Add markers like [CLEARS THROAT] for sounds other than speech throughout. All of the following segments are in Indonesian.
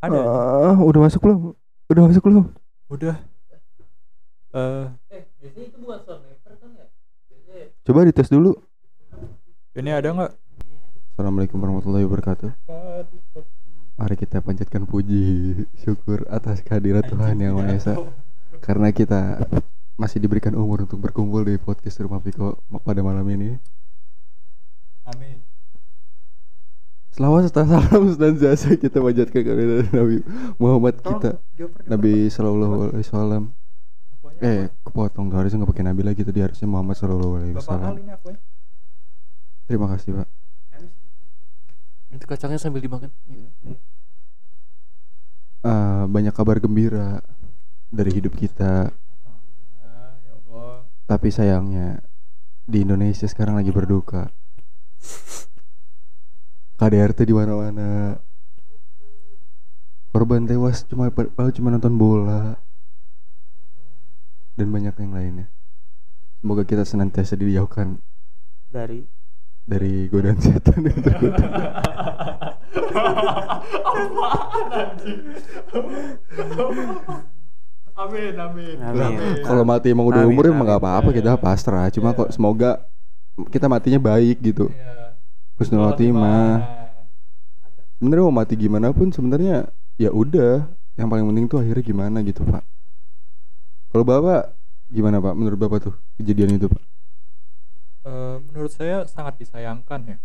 Ada Ah, udah masuk belum? Udah masuk belum? udah eh Coba dites dulu. ini ada nggak Assalamualaikum warahmatullahi wabarakatuh. Mari kita panjatkan puji syukur atas kehadirat Tuhan yang Maha Esa karena kita masih diberikan umur untuk berkumpul di podcast Rumah Piko pada malam ini. amin Selawat serta salam dan jasa kita panjatkan kepada Nabi Muhammad kita Nabi Sallallahu Alaihi Wasallam. Eh, kepotong tuh harusnya nggak pakai Nabi lagi tadi harusnya Muhammad Sallallahu Alaihi Wasallam. Ya Terima kasih Pak. Itu kacangnya sambil dimakan. Eh, banyak kabar gembira dari hidup kita, ya Allah tapi sayangnya di Indonesia sekarang lagi berduka. KDRT di mana-mana. Korban tewas cuma padahal cuma nonton bola dan banyak yang lainnya. Semoga kita senantiasa dijauhkan Dari dari godaan setan yang terkutuk. amin amin Amin. Kalau mati emang udah umur emang gak apa-apa kita pasrah. Cuma Iya. kok semoga kita matinya baik gitu. Iya. Husnul khotimah. Sebenarnya mau mati gimana pun sebenarnya ya udah. Yang paling penting tuh akhirnya gimana gitu pak. Kalau bapak gimana pak? Menurut bapak tuh kejadian itu pak? Eh, menurut saya sangat disayangkan ya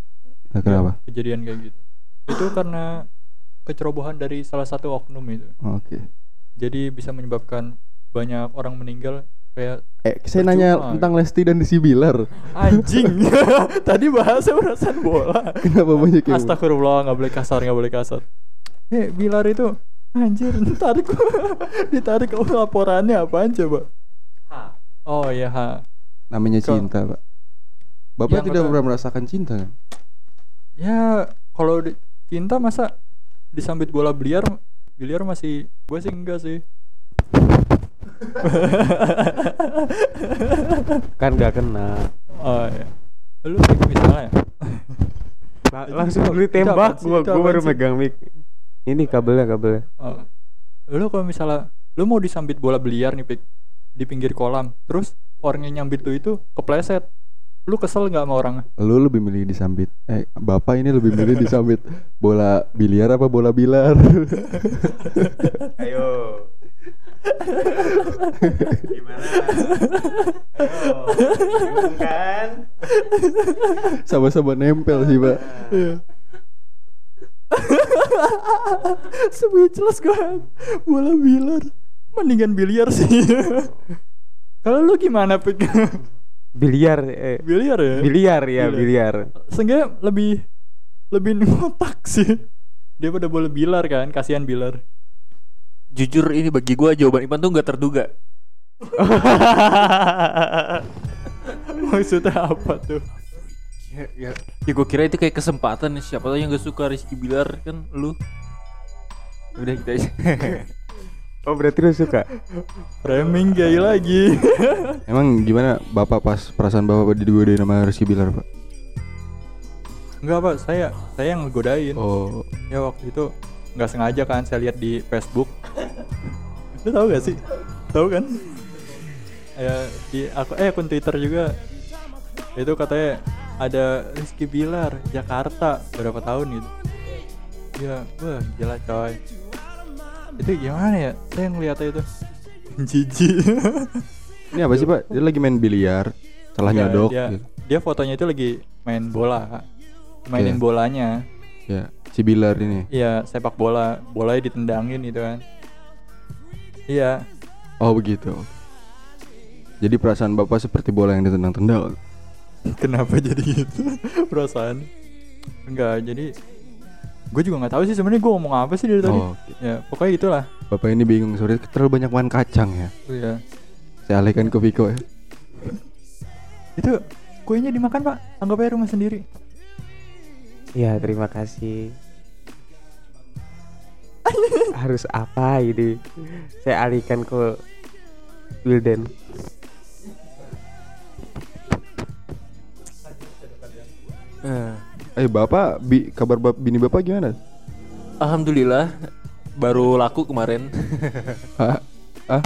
Nah, kenapa? kejadian kayak gitu itu karena kecerobohan dari salah satu oknum itu Oke. jadi bisa menyebabkan banyak orang meninggal kayak Eh saya Percuma. nanya tentang Lesti dan Desi Bilar. anjing [LAUGHS] [LAUGHS] tadi bahasa urusan bola Kenapa banyak yang astagfirullah nggak boleh kasar nggak boleh kasar eh Bilar itu anjir [LAUGHS] ditarik ditarik oh, laporannya apaan coba oh iya ha namanya Kok- cinta pak? Bapak Yang tidak apa? pernah merasakan cinta kan? ya kalau di- cinta masa disambit bola biliar biliar masih gue sih enggak sih kan gak kena. oh iya lu kayak misalnya ya La- [LAUGHS] Itu langsung itu tembak gua gua baru megang mic. Ini kabelnya kabelnya. oh. lu kalau misalnya lu mau disambit bola biliar nih pik di pinggir kolam terus orang yang nyambit lu itu kepleset lu kesel nggak sama orang Lu lebih milih disambit. Eh, bapak ini lebih milih disambit bola biliar apa bola bilar? [LAUGHS] Ayo. Gimana? Ayo. kan? Sama-sama nempel sih pak. speechless gue bola biliar mendingan biliar sih kalau lu gimana pik Biliar eh biliar ya biliar ya Biliar. biliar. seenggaknya lebih lebih ngotak sih dia pada bola bilar kan kasihan bilar Jujur ini bagi gua jawaban Ipan tuh nggak terduga. [LAUGHS] maksudnya apa tuh Ya, ya, ya gue kira itu kayak kesempatan nih siapa tahu yang gak suka Rizky Bilar kan lu. Udah kita aja. [LAUGHS] Oh berarti lu suka? framing gay lagi [LAUGHS] Emang gimana bapak pas perasaan bapak digodain sama Rizky Bilar pak? Enggak pak saya saya yang ngegodain Oh, ya waktu itu nggak sengaja kan saya lihat di Facebook. Lu tahu gak sih? Tahu kan? Ya di aku eh akun Twitter juga. Itu katanya ada Rizky Bilar Jakarta berapa tahun gitu. Ya wah gila coy. Itu gimana ya? Saya ngeliatnya itu. Jijik. [LAUGHS] Ini apa sih pak? Dia lagi main biliar, salah Enggak, nyodok. dia, gitu. dia fotonya itu lagi main bola mainin Oke. bolanya. Ya, si Bilar ini. Iya sepak bola bolanya ditendangin gitu kan iya Oh begitu. Jadi perasaan bapak seperti bola yang ditendang-tendang. kenapa jadi gitu [LAUGHS] perasaan enggak jadi gue juga nggak tahu sih sebenarnya gue ngomong apa sih dari tadi Oh, oke. ya pokoknya gitulah bapak ini bingung sorry terlalu banyak makan kacang ya. iya Saya alihkan ke Viko ya. [LAUGHS] itu kuenya dimakan pak anggap aja rumah sendiri Ya terima kasih. [LAUGHS] Harus apa ini? Saya alihkan ke Wildan. Eh, Eh bapak, bi, kabar bap, bini bapak gimana? Alhamdulillah baru laku kemarin. Hah? [LAUGHS] Ah,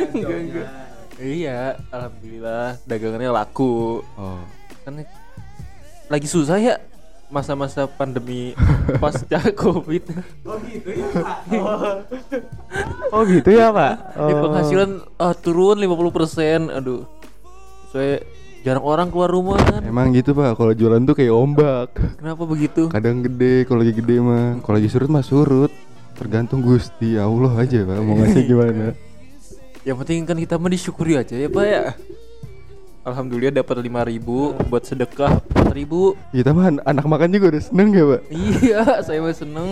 enggak enggak. Iya, alhamdulillah dagangannya laku. oh. Kan lagi susah ya masa-masa pandemi [LAUGHS] pasca covid. [LAUGHS] Oh gitu ya pak? Ini Oh. penghasilan ah, turun 50%. Aduh. Saya jarang orang keluar rumah kan. Emang gitu pak, kalau jualan tuh kayak ombak. Kenapa begitu? Kadang gede, kalau lagi gede mah, kalau lagi surut mah surut. Tergantung Gusti Allah aja pak, mau ngasih gimana. Yang penting kan kita mah disyukuri aja ya Pak ya. Alhamdulillah dapat 5000 buat sedekah 4000. Kita mah an- anak makan juga udah seneng ya pak. Iya, [LAUGHS] saya mah seneng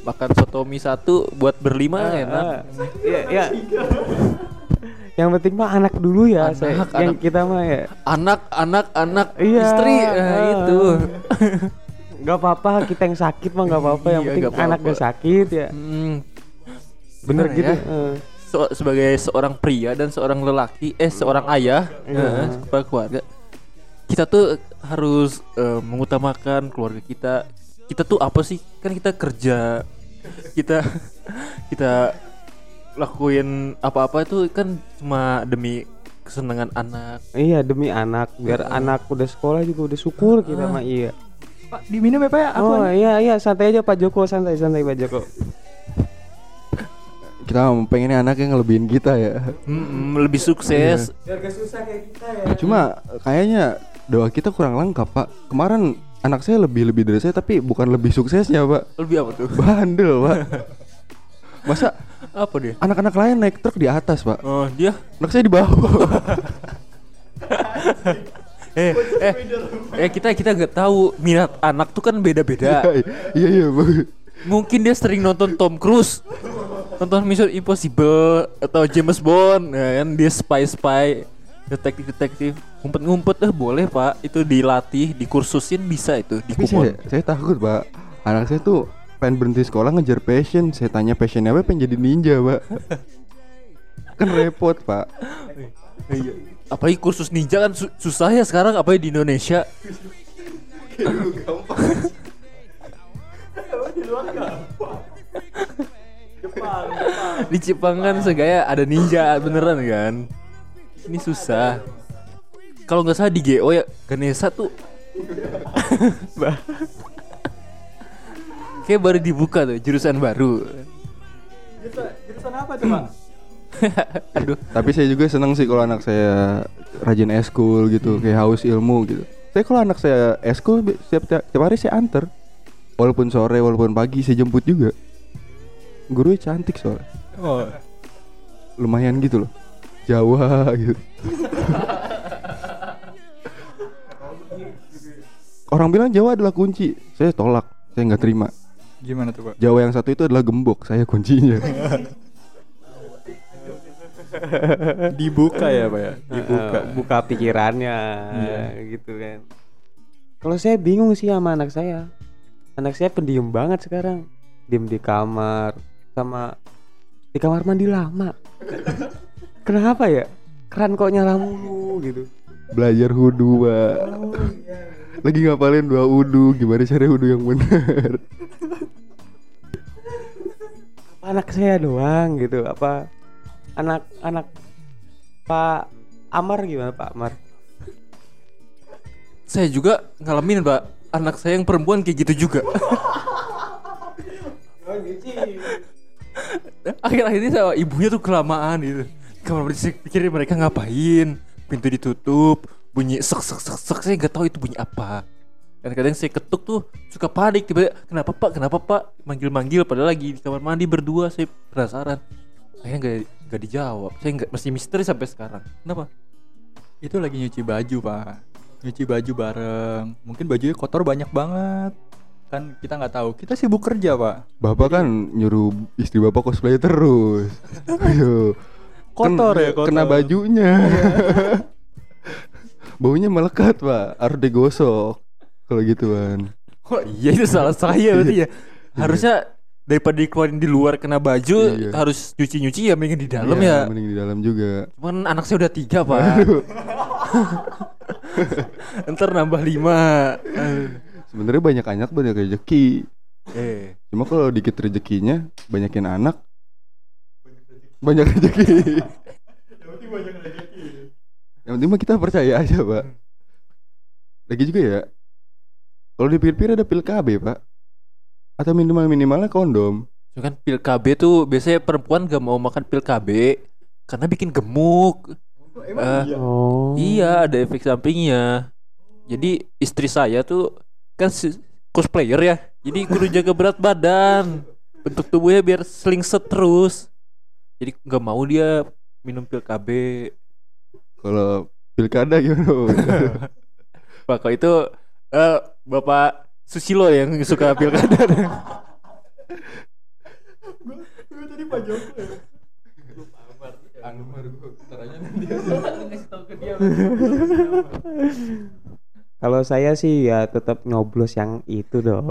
makan soto mie satu buat berlima enak. Ah, Iya ya. Yang penting mah anak dulu ya. Anak, saya- anak. Yang kita mah ya. Anak, anak, anak, Iya. istri, nah Ah. itu. [LAUGHS] Gak apa-apa kita yang sakit mah gak apa-apa. Yang Iya, penting nggak apa-apa. anak gak sakit ya. Hmm, Bener Gimana gitu. ya? eh. So- sebagai seorang pria dan seorang lelaki, eh seorang ayah, Iya. eh, kepala keluarga, kita tuh harus eh, mengutamakan keluarga kita. Kita tuh apa sih? Kan kita kerja, kita [LAUGHS] kita lakuin apa-apa itu kan cuma demi kesenangan anak. Iya demi anak biar anak udah sekolah juga udah syukur kita mah iya. Pak, diminum ya Pak ya? Aku Oh iya iya santai aja Pak Joko santai santai Pak Joko. Kita pengennya anak yang ngelebihin kita ya. Mm-mm, lebih sukses. Biar gak susah kayak kita ya. Cuma kayaknya doa kita kurang lengkap pak. Kemarin anak saya lebih lebih dari saya tapi bukan lebih suksesnya pak. Lebih apa tuh? Bandel pak. [LAUGHS] Masa Apa dia? anak-anak lain naik truk di atas pak. Oh dia Anak saya di bawah. [LAUGHS] eh eh eh kita kita nggak tahu minat anak tuh kan beda-beda. Iya iya bagus. Mungkin dia sering nonton Tom Cruise, nonton Mission Impossible atau James Bond, ya kan dia spy spy, detektif detektif, ngumpet ngumpet eh boleh pak, itu dilatih, dikursusin bisa itu, Tapi dikumon. saya, saya takut pak. Anak saya tuh pengen berhenti sekolah ngejar passion. Saya tanya passionnya apa? Pengen jadi ninja pak. kan repot pak. Iya. Apalagi kursus ninja kan su- susah ya sekarang, apalagi di Indonesia. Di Jepang kan segaya ada ninja beneran kan. Ini susah. Kalau nggak salah di GO ya Ganesha tuh. [LAUGHS] Kayak baru dibuka tuh jurusan baru. Jurusan apa tuh Pak? [LAUGHS] Aduh, Tapi saya juga seneng sih kalau anak saya rajin eskul gitu, kayak haus ilmu gitu. Saya kalau anak saya eskul setiap tiap hari saya anter. Walaupun sore, walaupun pagi saya jemput juga. Gurunya cantik soalnya. Oh, Lumayan gitu loh. Jawa gitu. Orang bilang Jawa adalah kunci. Saya tolak. Saya nggak terima. gimana tuh Pak? Jawa yang satu itu adalah gembok. Saya kuncinya. Dibuka ya Pak ya? Dibuka. Eh, buka pikirannya Iya. gitu kan. Kalau saya bingung sih sama anak saya. Anak saya pendiam banget sekarang. Diem di kamar sama di kamar mandi lama. Kenapa ya? Keran kok nyala mulu gitu. Belajar hudu, Pak. Lagi ngapalin dua wudu, gimana cara wudu yang benar? Apa anak saya doang gitu? Apa anak-anak Pak Amar gimana Pak Amar? saya juga ngalamin pak anak saya yang perempuan kayak gitu juga. Akhir-akhir ini sama ibunya tuh kelamaan gitu. Kamar saya pikirin mereka ngapain, pintu ditutup, bunyi sek sek sek sek saya nggak tahu itu bunyi apa. Kadang-kadang saya ketuk tuh suka panik tiba kenapa pak kenapa pak manggil-manggil padahal lagi di kamar mandi berdua saya penasaran. Akhirnya nggak nggak dijawab. Saya nggak masih misteri sampai sekarang. Kenapa? Itu lagi nyuci baju Pak. Nyuci baju bareng. Mungkin bajunya kotor banyak banget. Kan kita nggak tahu. Kita sibuk kerja Pak. Bapak kan nyuruh istri bapak cosplay terus. [LAUGHS] Ayo. Kotor ya, kotor. Kena bajunya. [LAUGHS] [LAUGHS] Baunya melekat, Pak. Harus digosok. Kalau gituan. Oh iya itu salah saya berarti ya. Harusnya daripada dikeluarin di luar kena baju Iya. harus nyuci-nyuci ya mending di dalam Iya, ya. Mending di dalam juga. Cuman anak saya udah tiga pak. [LAUGHS] Ntar nambah lima. Sebenarnya banyak anak banyak rezeki. Eh, Cuma kalau dikit rezekinya banyakin anak banyak rezeki. Yang penting mah kita percaya aja, Pak. Lagi juga ya. Kalau dipikir-pikir ada pil KB, Pak. Atau minimal minimalnya kondom. so kan pil KB tuh biasanya perempuan gak mau makan pil KB karena bikin gemuk. Eh, Oh. Iya, ada efek sampingnya. Jadi istri saya tuh kan si- cosplayer ya. Jadi kudu jaga berat badan. Bentuk tubuhnya biar slingset terus. Jadi nggak mau dia minum pil KB. Kalau pilkada gimana? Pak? Pak kalau itu eh, Bapak Susilo yang suka pilkada. Gue tadi Pak Joko ya. Kalau saya sih ya tetap nyoblos yang itu dong.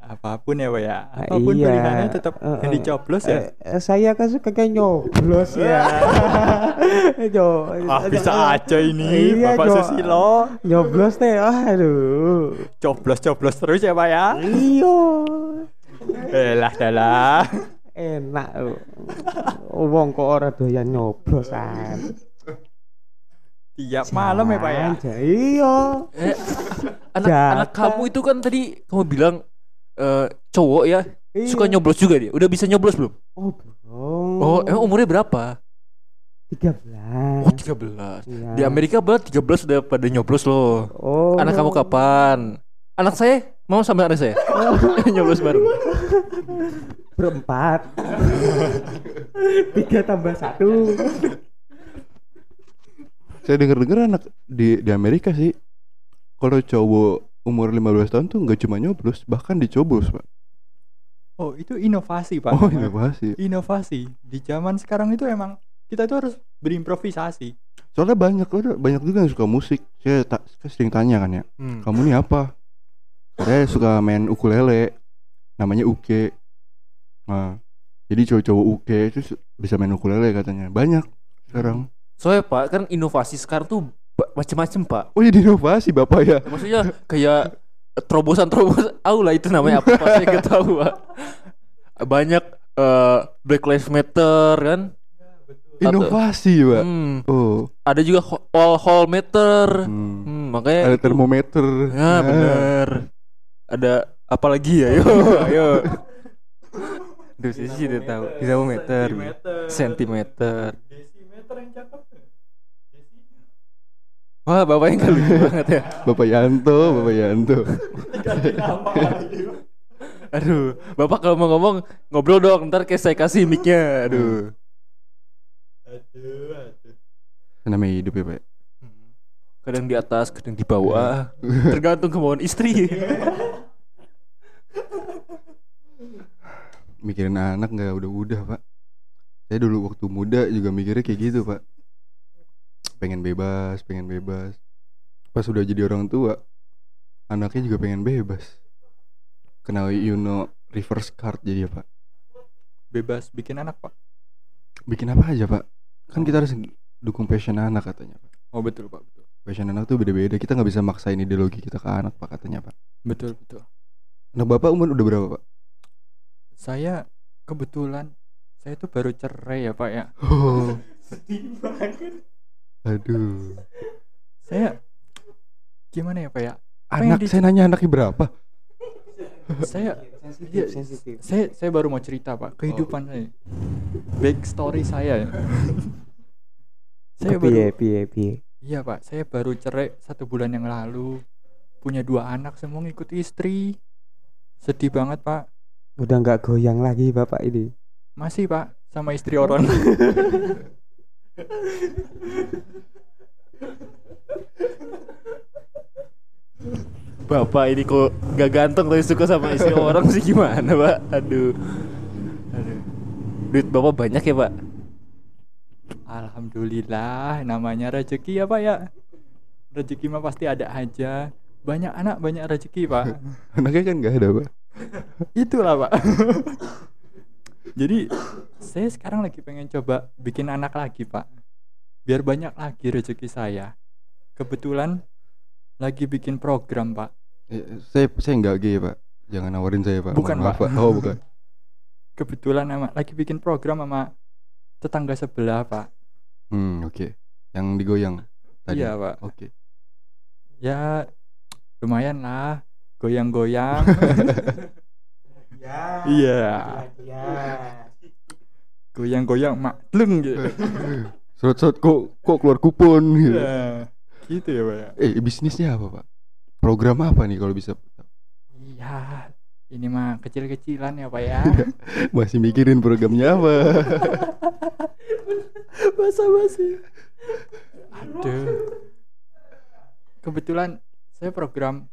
Apa pun ya Pak ya. Apa pun Iya. pilihannya tetap Eh, yang eh, dicoblos ya. Eh, eh, saya kan suka kayak nyoblos ya. [LAUGHS] Jo, Ah bisa aja ini Iya, Bapak Jo. Susilo. Nyoblos teh, aduh. Coblos-coblos terus ya Pak ya. Iyo. Eh lah dah lah. Enak. Wong kok ora doyan nyoblosan. Tiap malam ya Pak ya. Iya. Eh, anak anak kamu itu kan tadi kamu bilang eh, cowok ya suka Iya. nyoblos juga dia. Udah bisa nyoblos belum? Oh, belum. Oh, emang umurnya berapa? 13. Oh, 13. Iya. Di Amerika baru 13 udah pada nyoblos loh. Oh. Anak kamu kapan? Anak saya mau sama anak saya. [LAUGHS] nyoblos bareng. Berempat. [LAUGHS] Tiga tambah satu. Saya denger-denger anak di di Amerika sih. Kalau cowok umur 15 tahun tuh nggak cuma nyoblos, bahkan dicoblos, Pak. Oh itu inovasi Pak. Oh, inovasi. Inovasi di zaman sekarang itu emang kita tuh harus berimprovisasi. Soalnya banyak banyak juga yang suka musik. Saya tak saya sering tanya kan ya, Hmm. kamu nih apa? Saya suka main ukulele, namanya uke. Nah, jadi cowok-cowok uke itu bisa main ukulele katanya. Banyak sekarang. Soalnya Pak kan inovasi sekarang tuh macem-macem Pak. Oh, jadi inovasi Bapak ya. Maksudnya kayak terobosan-terobosan Aula itu namanya apa? Saya nggak tahu Pak. Banyak eh, Black Lives Matter kan. Inovasi, Pak. Hmm, Oh, ada juga ho- all hall meter. hmm. Hmm, makanya ada termometer. Ya bener Ada apa lagi ya? Yo, [LAUGHS] ayo. Duh, sih udah tahu. Termometer, sentimeter. Desimeter yang cakep. Wah, bapaknya nggak lucu banget ya. Bapak Yanto, Bapak Yanto. Aduh, bapak kalau mau ngomong ngobrol dong. Ntar kayak saya kasih micnya. Aduh. Aduh, aduh. Namanya hidup ya, Pak. Kadang di atas, kadang di bawah. [LAUGHS] Tergantung kemauan istri. Mikirin anak nggak udah-udah, Pak. Saya dulu waktu muda juga mikirnya kayak gitu, Pak. Pengen bebas, pengen bebas. Pas udah jadi orang tua, anaknya juga pengen bebas. Kenal you know reverse card jadi ya, Pak. Bebas bikin anak Pak. Bikin apa aja, Pak? Kan kita harus dukung passion anak katanya, Pak. Oh betul Pak betul. Passion anak tuh beda-beda. Kita nggak bisa maksain ideologi kita ke anak, Pak katanya, Pak. Betul betul. Anak Bapak umur udah berapa, Pak? Saya kebetulan saya tuh baru cerai ya Pak ya. Oh. [LAUGHS] Aduh. Saya gimana ya Pak ya? Anak saya nanya anaknya berapa? [LAUGHS] saya Sensitif, Iya, sensitif. saya saya baru mau cerita pak kehidupan saya back story saya ya [LAUGHS] saya Piye baru piye piye. Iya pak saya baru cerai satu bulan yang lalu punya dua anak semua ngikut istri sedih banget pak Udah nggak goyang lagi bapak ini. masih pak sama istri orang [LAUGHS] Bapak ini kok gak ganteng tapi suka sama istri orang sih gimana, Pak? Aduh. Aduh. Duit Bapak banyak ya, Pak? Alhamdulillah namanya rezeki ya pak ya rezeki mah pasti ada aja banyak anak banyak rezeki pak [LAUGHS] Anaknya kan nggak ada, Pak. itulah pak [LAUGHS] jadi saya sekarang lagi pengen coba bikin anak lagi pak biar banyak lagi rezeki saya kebetulan lagi bikin program pak Eh, saya saya nggak gay, Pak. Jangan nawarin saya pak. Bukan, maaf, Pak. Oh bukan. [LAUGHS] kebetulan sama lagi bikin program sama tetangga sebelah pak Hmm oke. Yang digoyang. Tadi. iya pak Oke. ya lumayan lah goyang-goyang iya goyang-goyang makleng gitu Serot-serot kok kok keluar kupon gitu. Iya, gitu ya pak ya Eh bisnisnya apa pak? Program apa nih kalau bisa? iya ini mah kecil-kecilan ya pak ya [LAUGHS] Masih mikirin programnya apa? [LAUGHS] basa-basi aduh kebetulan saya program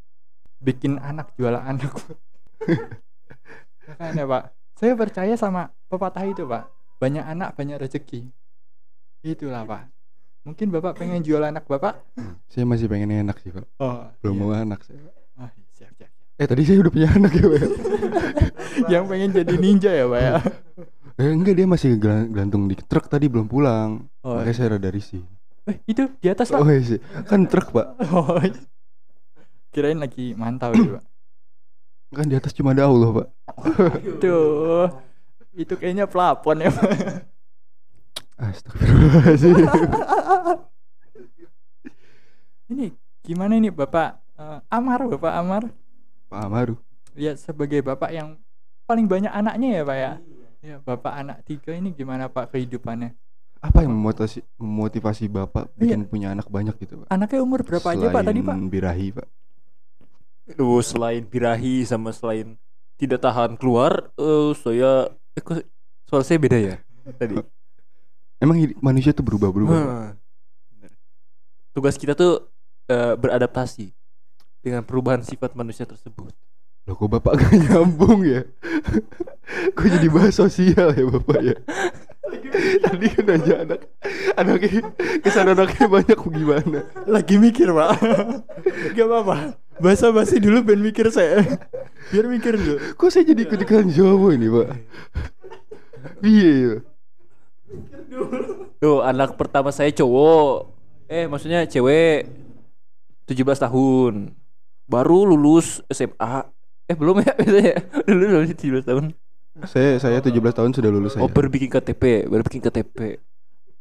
bikin anak jualan anak [LAUGHS] makanya pak saya percaya sama pepatah itu pak banyak anak banyak rezeki itulah pak mungkin bapak pengen jual anak bapak saya masih pengen enak sih pak. oh Belum iya. mau anak saya. Pak. Oh, siap, siap, siap. Eh tadi saya udah punya anak ya pak. ya? [LAUGHS] yang pengen jadi ninja ya pak ya [LAUGHS] Eh enggak dia masih gelantung di truk tadi belum pulang. Oh, Makanya saya rada risih. eh itu di atas pak Oh iya sih. Kan truk pak. [LAUGHS] oh, iya. kirain lagi mantau gitu pak Kan di atas cuma ada Allah pak. Tuh, itu kayaknya pelapon ya. Pak. Astagfirullahaladzim. [LAUGHS] ini gimana ini Bapak eh, Amar, Bapak Amar? Pak Amaru. Ya sebagai Bapak yang paling banyak anaknya ya Pak ya. Ya Bapak anak tiga ini gimana Pak kehidupannya? Apa yang memotivasi, memotivasi bapak bikin punya anak banyak gitu pak? Anaknya umur berapa aja Pak tadi Pak? Selain birahi pak. Duh, selain birahi sama selain tidak tahan keluar, eh saya eh, kok soal saya beda ya tadi. [LAUGHS] Emang manusia tuh berubah-berubah. Pak? Hmm. Tugas kita tuh eh, beradaptasi dengan perubahan sifat manusia tersebut. Loh kok bapak gak nyambung ya? [LAUGHS] kok jadi bahas sosial ya bapak ya? Tadi kan aja anak anaknya kesan anaknya banyak gimana? Lagi mikir Pak. Gak apa-apa. Basa basi dulu ben mikir saya. Biar mikir dulu. Kok saya jadi ikut ikutan Jawa ini pak? Iya ya. Tuh, anak pertama saya cowok. Eh, maksudnya cewek 17 tahun. Baru lulus SMA. Eh, belum ya biasanya. [LAUGHS] Dulu lulus 17 tahun. Saya saya 17 tahun sudah lulus saya. Oh, baru bikin KTP, baru bikin KTP.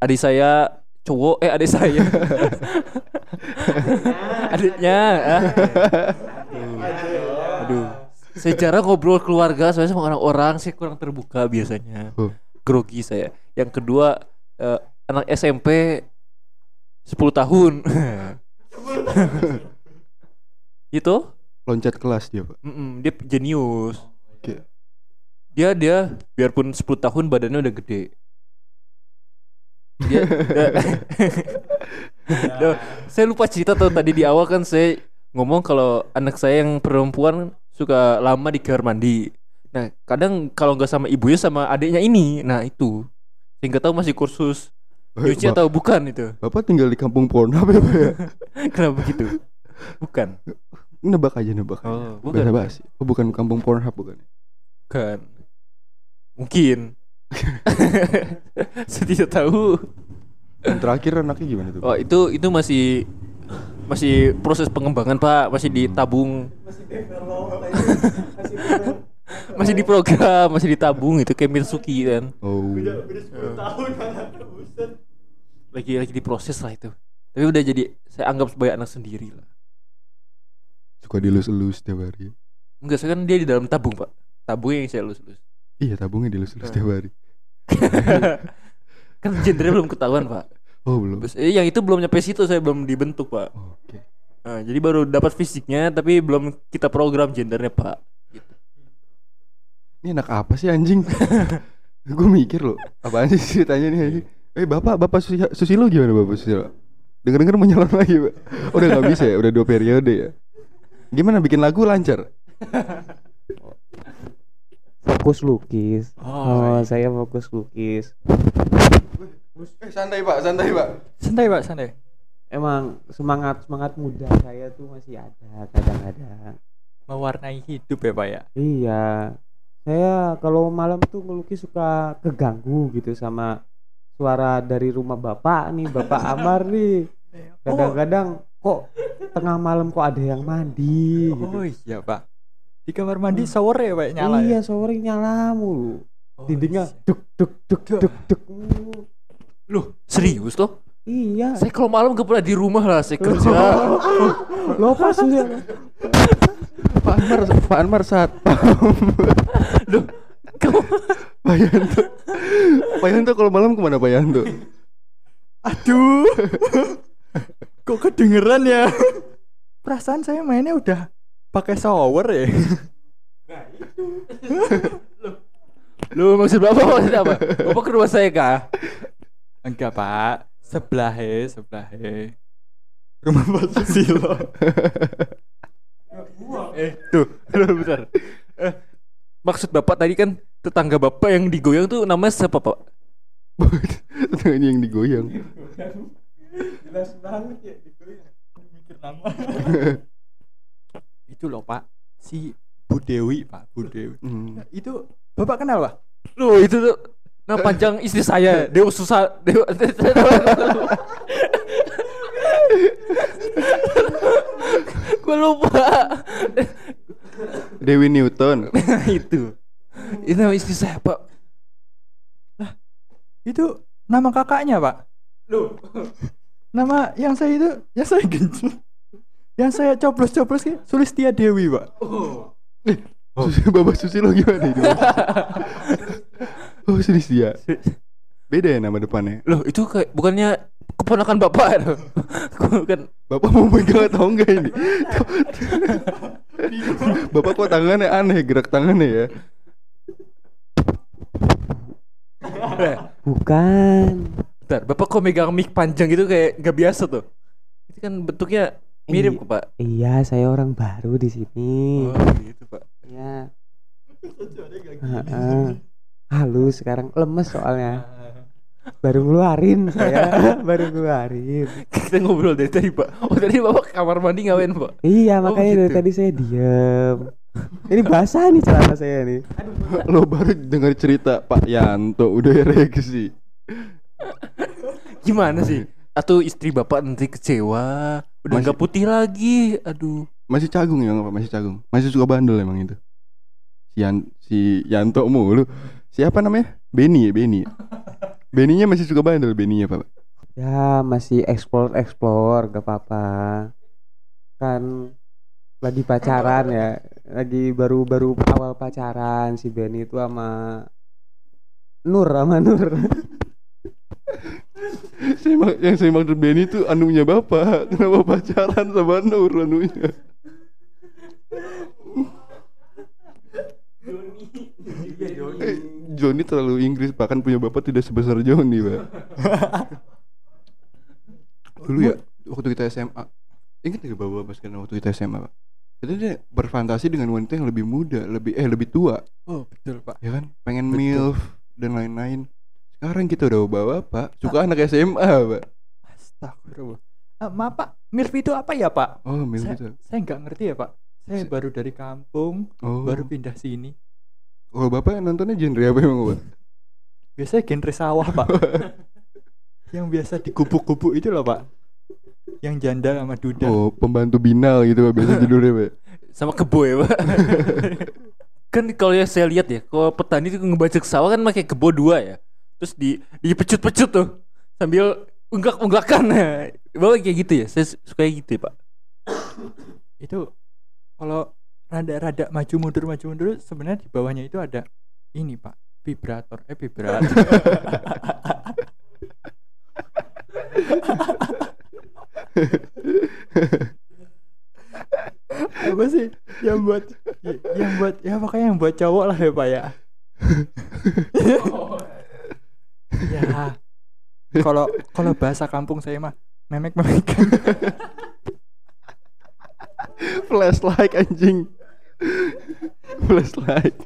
Adik saya cowok, eh adik saya. [LAUGHS] Adiknya. ah. Aduh. Secara ngobrol keluarga saya sama orang-orang saya kurang terbuka biasanya. Oh. Grogi saya. Yang kedua eh, anak SMP 10 tahun. [LAUGHS] itu Loncat kelas dia pak. Mm-mm, dia jenius. Oke. Dia dia biarpun 10 tahun badannya udah gede. Dia, dia- [LAUGHS] [LAUGHS] Duh, saya lupa cerita tuh tadi di awal kan saya ngomong kalau anak saya yang perempuan suka lama di kamar mandi. Nah, kadang kalau nggak sama ibunya sama adiknya ini, nah itu. Saya nggak tahu masih kursus Eh, nyuci atau bukan itu. Bapak tinggal di kampung Pornhub ya pak ya? [LAUGHS] Kenapa begitu? Bukan. Nebak aja nebak. Oh, bukan. bukan. basi. Oh bukan kampung Pornhub bukan. Bukan. Mungkin. [LAUGHS] Saya tidak tahu. Yang terakhir anaknya gimana tuh? Oh, itu itu masih masih proses pengembangan, Pak. Masih ditabung. [LAUGHS] masih diprogram, masih ditabung itu kayak Mitsuki kan. Oh. Lagi lagi diproses lah itu. Tapi udah jadi saya anggap sebagai anak sendiri lah. Suka dilus-elus tiap hari. Enggak, saya kan dia di dalam tabung, Pak. Tabung yang saya lulus-lulus. Iya tabungnya dilus-elus tiap hari. [LAUGHS] kan gendernya belum ketahuan, Pak. Oh belum. Terus, eh, yang itu belum nyampe situ saya belum dibentuk, Pak. Oke. Nah, jadi baru dapat fisiknya tapi belum kita program gendernya, Pak. Gitu. Ini anak apa sih anjing? [LAUGHS] Gue mikir loh, apaan sih ceritanya nih anjing? Eh bapak, bapak Susi- Susilo gimana bapak Susilo? Dengar-dengar mau nyalon lagi pak? Udah gak bisa ya, udah dua periode ya. Gimana bikin lagu lancar? Fokus lukis. Oh, Oh, saya fokus lukis. Eh santai pak, santai pak. Santai Pak, santai. Emang semangat semangat muda saya tuh masih ada kadang-kadang. Mewarnai hidup ya Pak ya. Iya. Saya kalau malam tuh ngelukis suka keganggu gitu sama suara dari rumah bapak nih, bapak [LAUGHS] Amar nih. Kadang-kadang kok tengah malam kok ada yang mandi gitu. Oh iya Pak. di kamar mandi shower ya pak nyala iya ya sore nyala mulu Oh, dindingnya iya. duk duk duk duk duk mulu. Loh, serius toh? iya Saya kalau malam gak pernah di rumah lah, saya kerja. lo pas ya Pak Anwar Pak Anwar saat Loh, kamu Pak Yanto Pak Yanto kalau malam ke mana Pak Yanto aduh kok kedengeran ya? [LAUGHS] Perasaan saya mainnya udah pakai shower ya? Loh, maksud Bapak maksudnya apa? Bapak ke rumah saya kah? enggak pak. Sebelah sebelah rumah Pak Susilo. Eh, tuh, bentar. Eh, maksud Bapak tadi kan tetangga Bapak yang digoyang tuh namanya siapa, Pak? [LAUGHS] Tangannya yang digoyang jelas banget ya mikir nama [LAUGHS] itu loh pak si Bu Dewi pak Bu Dewi Hmm. itu bapak kenal pak Loh, itu tuh nama panjang istri saya, [LAUGHS] Dewa Susah, Dewa [LAUGHS] Gue lupa. Dewi Newton itu. Itu nama istri saya, Pak. itu nama kakaknya pak Loh, nama yang saya itu yang saya genjot yang saya coplos coplos sih Sulistia Dewi pak. Susi, Bapak Susilo gimana itu? [LAUGHS] oh Sulistia. Beda ya nama depannya? Loh itu kayak bukannya keponakan Bapak ya? Bukan. Bapak mau pegang atau enggak ini? [LAUGHS] Bapak kok tangannya aneh gerak tangannya ya? Bukan Bentar, Bapak kok megang mic panjang gitu kayak gak biasa tuh. Itu kan bentuknya mirip Iya. kok, Pak. iya saya orang baru di sini Oh, gitu, Pak. ya Heeh. halus sekarang lemes soalnya baru ngeluarin saya [LAUGHS] baru ngeluarin Kita ngobrol dari tadi, Pak. Oh, tadi Bapak ke kamar mandi ngapain, Pak? iya Oh, makanya dari gitu. tadi saya diem ini basah nih celana saya nih Lo baru dengar cerita Pak Yanto udah ereksi [LAUGHS] Gimana sih? Atau istri Bapak nanti kecewa, udah nggak putih lagi. Aduh. Masih cagung ya Pak? Masih cagung Masih suka bandel emang itu Si, Yan, si Yanto mulu Siapa namanya? Benny ya Benny Benny-nya masih suka bandel Benny-nya Pak ya masih explore explore gak apa-apa kan lagi pacaran ya lagi baru-baru awal pacaran si Benny itu sama Nur sama Nur [LAUGHS] [LAUGHS] saya, mak- Yang saya maksud Benny itu anunya Bapak. [LAUGHS] Kenapa pacaran sama Nur anunya? Eh, Johnny terlalu Inggris bahkan punya bapak tidak sebesar Johnny pak. [LAUGHS] Dulu ya waktu kita SMA ingat nggak bapak bapak sekarang waktu kita SMA pak? Itu dia berfantasi dengan wanita yang lebih muda lebih eh lebih tua. Oh betul pak. Ya kan? Pengen Betul. milf dan lain-lain sekarang kita udah bawa pak suka anak SMA pak. Astagfirullah. Ah, maaf pak milf itu apa ya pak? Oh milf saya, itu saya nggak ngerti ya pak. Saya Se- baru dari kampung oh. baru pindah sini. Kalau bapak nontonnya genre apa emang pak? Biasanya genre sawah pak. [LAUGHS] Yang biasa digubuk-gubuk itu loh pak. Yang janda sama duda. Oh pembantu binal gitu pak biasa judulnya pak. Sama kebo ya, Pak. [LAUGHS] kan kalau yang saya lihat ya, kalau petani itu ngebajak sawah kan pakai kebo dua ya. Terus di dipecut-pecut tuh sambil unggak-unggakan. [LAUGHS] Bapak kayak gitu ya? Saya suka kayak gitu ya, Pak. [COUGHS] itu kalau rada-rada maju mundur maju mundur sebenarnya di bawahnya itu ada ini pak vibrator eh vibrator [COUGHS] apa sih yang buat yang buat ya pokoknya yang buat cowok lah ya pak ya [COUGHS] ya kalau kalau bahasa kampung saya mah memek memek [LAUGHS] flashlight anjing flashlight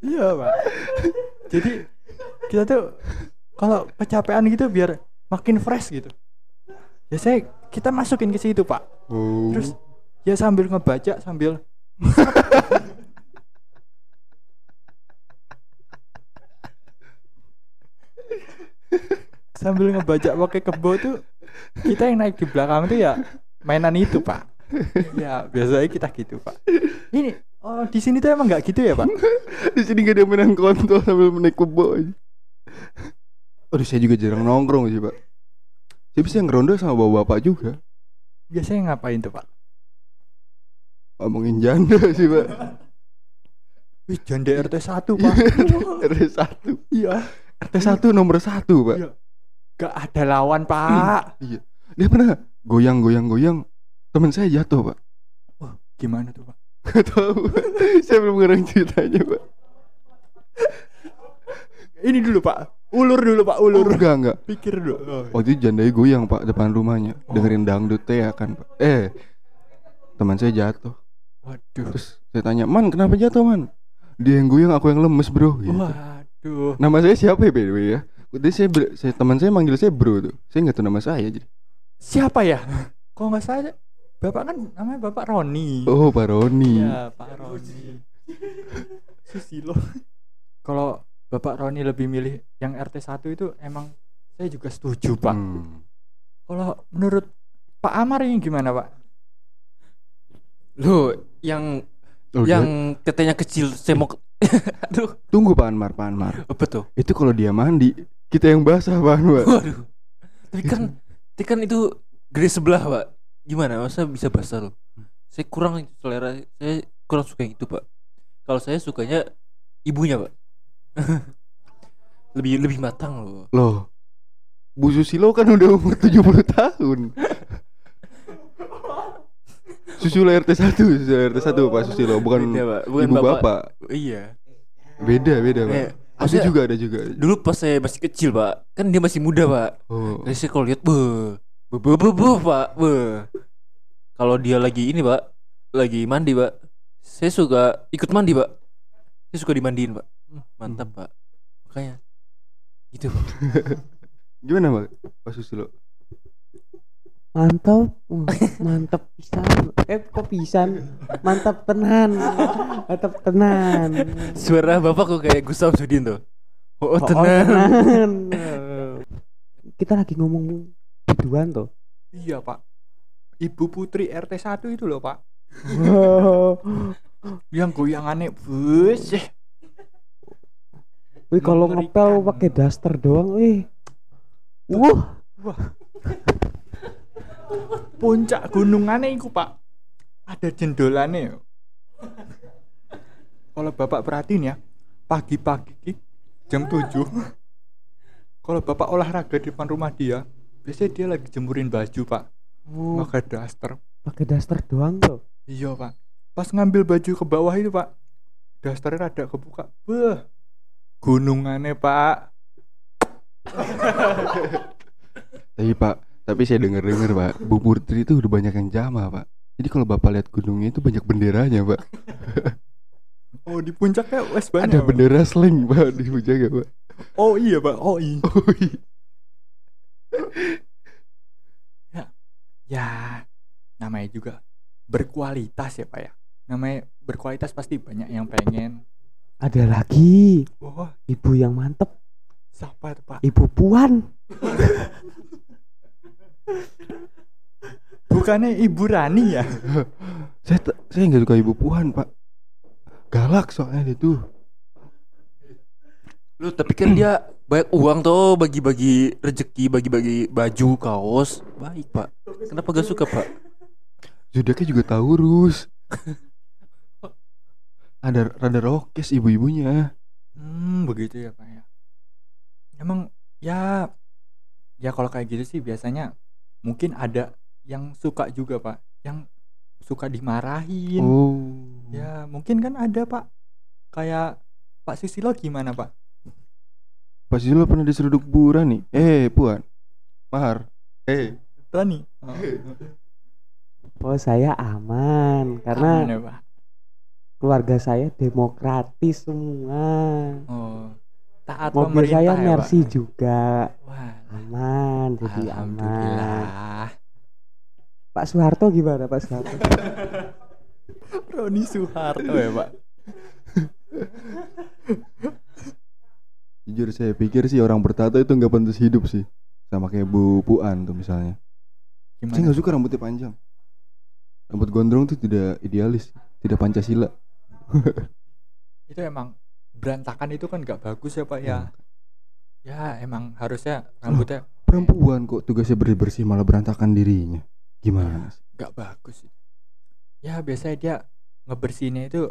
Iya pak. Jadi kita tuh kalau kecapean gitu biar makin fresh gitu. Ya saya kita masukin ke situ pak. oh Terus ya sambil ngebaca sambil [LAUGHS] sambil ngebaca pakai kebo tuh kita yang naik di belakang tuh ya mainan itu pak ya biasanya kita gitu pak ini oh di sini tuh emang nggak gitu ya pak [LAUGHS] Di sini gak ada mainan kontol sambil naik kebo aja. Aduh saya juga jarang nongkrong sih pak. Saya bisa ngeronda sama bapak-bapak juga. biasanya ngapain tuh pak Ngomongin janda [LAUGHS] sih pak. Wih, janda RT 1 [LAUGHS] pak RT 1 iya RT 1 nomor 1 pak. Iya. Gak ada lawan pak Iya. Dia pernah goyang goyang goyang. Temen saya jatuh pak. gimana tuh pak Gak tahu. [LAUGHS] saya belum ngerang ceritanya pak. ini dulu pak ulur dulu pak ulur Oh, enggak enggak. pikir dulu oh. Waktu itu jandanya goyang pak depan rumahnya. Dengerin dangdut teh ya kan pak. Eh teman saya jatuh. waduh Terus saya tanya man kenapa jatuh man? Dia yang goyang aku yang lemes bro. Gitu. waduh Nama saya siapa ya by the way ya? Jadi saya, saya teman saya manggil saya bro tuh. Saya nggak tahu nama saya jadi. siapa ya [LAUGHS] kok nggak salah bapak kan namanya bapak Roni Oh Pak Roni. Ya, Pak Roni. [LAUGHS] Susilo. [LAUGHS] Kalau Bapak Roni lebih milih yang RT 1 itu emang saya juga setuju, Pak. Hmm. Kalau menurut Pak Amar ini gimana, Pak? Lu yang Oh, yang katanya kecil semok. [LAUGHS] Aduh, tunggu Pak Anmar, Pak Anmar. apa tuh? Itu kalau dia mandi, kita yang basah Pak Anwar. Waduh. Tapi kan tapi kan itu gede sebelah, Pak. Gimana? Masa bisa basah loh? Saya kurang selera saya kurang suka yang itu, Pak. Kalau saya sukanya ibunya, Pak. [LAUGHS] lebih lebih matang loh. Loh. Bu Susilo kan udah umur 70 tahun. [LAUGHS] Susilo RT 1, Susilo RT 1 Pak Susilo, bukan, Beda, Pak. Bukan ibu bapak. bapak. Iya. Beda, beda Pak. Eh, ada juga, ada juga. Dulu pas saya masih kecil, Pak. Kan dia masih muda, Pak. Oh. Jadi saya kalau lihat, be, be, be, be, be, Pak, be. Kalau dia lagi ini, Pak, lagi mandi, Pak. Saya suka ikut mandi, Pak. Saya suka dimandiin, Pak. Hmm, Mantap, Pak. Makanya gitu, Pak. [LAUGHS] Gimana Pak? Pak Susilo? Mantap, Uh, mantap pisan. Eh kok pisan? Mantap tenan. Mantap tenan. Suara Bapak kok kayak Gustaf Sudin tuh. Oh, oh, Oh, tenang. tenan. [LAUGHS] Kita lagi ngomong biduan tuh. Iya, Pak. Ibu Putri RT 1 itu loh, Pak. [LAUGHS] Yang goyangannya bus. eh. Wih kalau ngepel pakai daster doang, wih. Wah, Puncak gunungannya itu, Pak. Ada jendolannya. Kalau Bapak perhatiin ya, pagi-pagi jam 7 kalau Bapak olahraga di depan rumah dia, biasanya dia lagi jemurin baju, Pak. oh, Pakai daster. pakai daster doang tuh. Iya pak Pas ngambil baju ke bawah itu pak Dasternya rada kebuka Beuh Gunungannya pak Tapi Pak, tapi saya dengar-dengar Pak, Bu Putri itu udah banyak yang jama Pak. Jadi kalau Bapak lihat gunungnya itu banyak benderanya Pak. [LAUGHS] Oh di puncaknya wes banyak Ada Pak. bendera slang Pak di puncaknya Pak. Oh iya pak Oh iya [LAUGHS] Oh iya. Ya Namanya juga Berkualitas ya pak ya Namanya berkualitas pasti banyak yang pengen Ada lagi Wah ibu yang mantep, siapa itu pak ibu Puan. [LAUGHS] Bukannya Ibu Rani ya [LAUGHS] Saya saya nggak suka Ibu Puan Pak. Galak soalnya dia tuh. Lu tapi kan dia banyak uang tuh bagi-bagi rezeki, bagi-bagi baju, kaos. Baik, Pak. Kenapa gak suka, Pak? Zodiaknya juga Taurus. Ada rada rokes ibu-ibunya. Hmm begitu ya pak ya Emang ya Ya kalau kayak gitu sih biasanya Mungkin ada yang suka juga pak Yang suka dimarahin Oh. Ya mungkin kan ada pak Kayak Pak Susilo gimana pak? Pas dulu pernah diseruduk Bu Rani. Eh, Puan. Mahar. Eh. Rani Oh saya aman karena Aman ya, pak keluarga saya demokratis semua. Oh Taat Mobil pemerintah saya ya, Mercy Pak? juga Wah aman, jadi aman. Pak Soeharto gimana Pak Soeharto? [LAUGHS] Roni Soeharto ya pak [LAUGHS] Jujur saya pikir sih orang bertato itu nggak pantas hidup sih. Sama kayak Bu Puan tuh misalnya. Gimana? Saya nggak suka rambutnya panjang. Rambut gondrong tuh tidak idealis, tidak pancasila. [LAUGHS] Itu emang berantakan itu kan nggak bagus ya pak ya. Ya emang harusnya rambutnya Perempuan kok tugasnya bersih bersih malah berantakan dirinya. Gimana sih? nggak bagus. Ya biasanya dia ngebersihinnya itu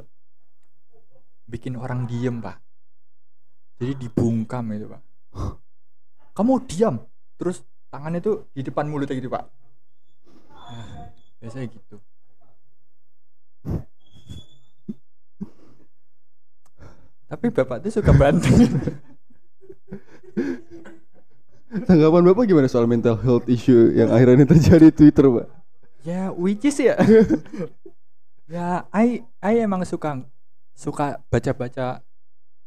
bikin orang diem pak. Jadi dibungkam itu pak. Kamu diam. Terus tangannya tuh di depan mulutnya gitu pak. Nah, biasanya gitu. Tapi bapak tuh suka banting. Tanggapan bapak gimana soal mental health issue yang akhirnya terjadi di Twitter, pak? ya which is ya. ya I I emang suka suka baca-baca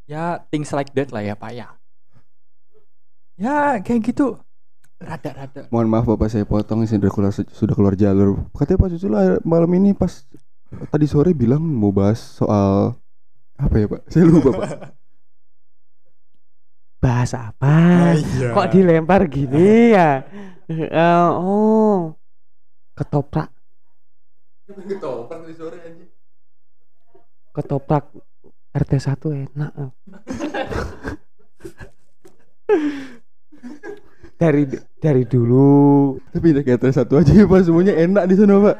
ya things like that lah ya pak ya. Ya kayak gitu. Rada-rada. Mohon maaf bapak saya potong sudah keluar sudah keluar jalur. Katanya Pak Susilo malam ini pas tadi sore bilang mau bahas soal apa ya Pak? Saya lupa Pak. Bahas apa? iya. Kok dilempar gini ya? Eh, oh. Ketoprak, ketoprak RT 1 enak. dari dari dulu Tapi pindah ke atas satu aja ya Pak, semuanya enak di sana Pak.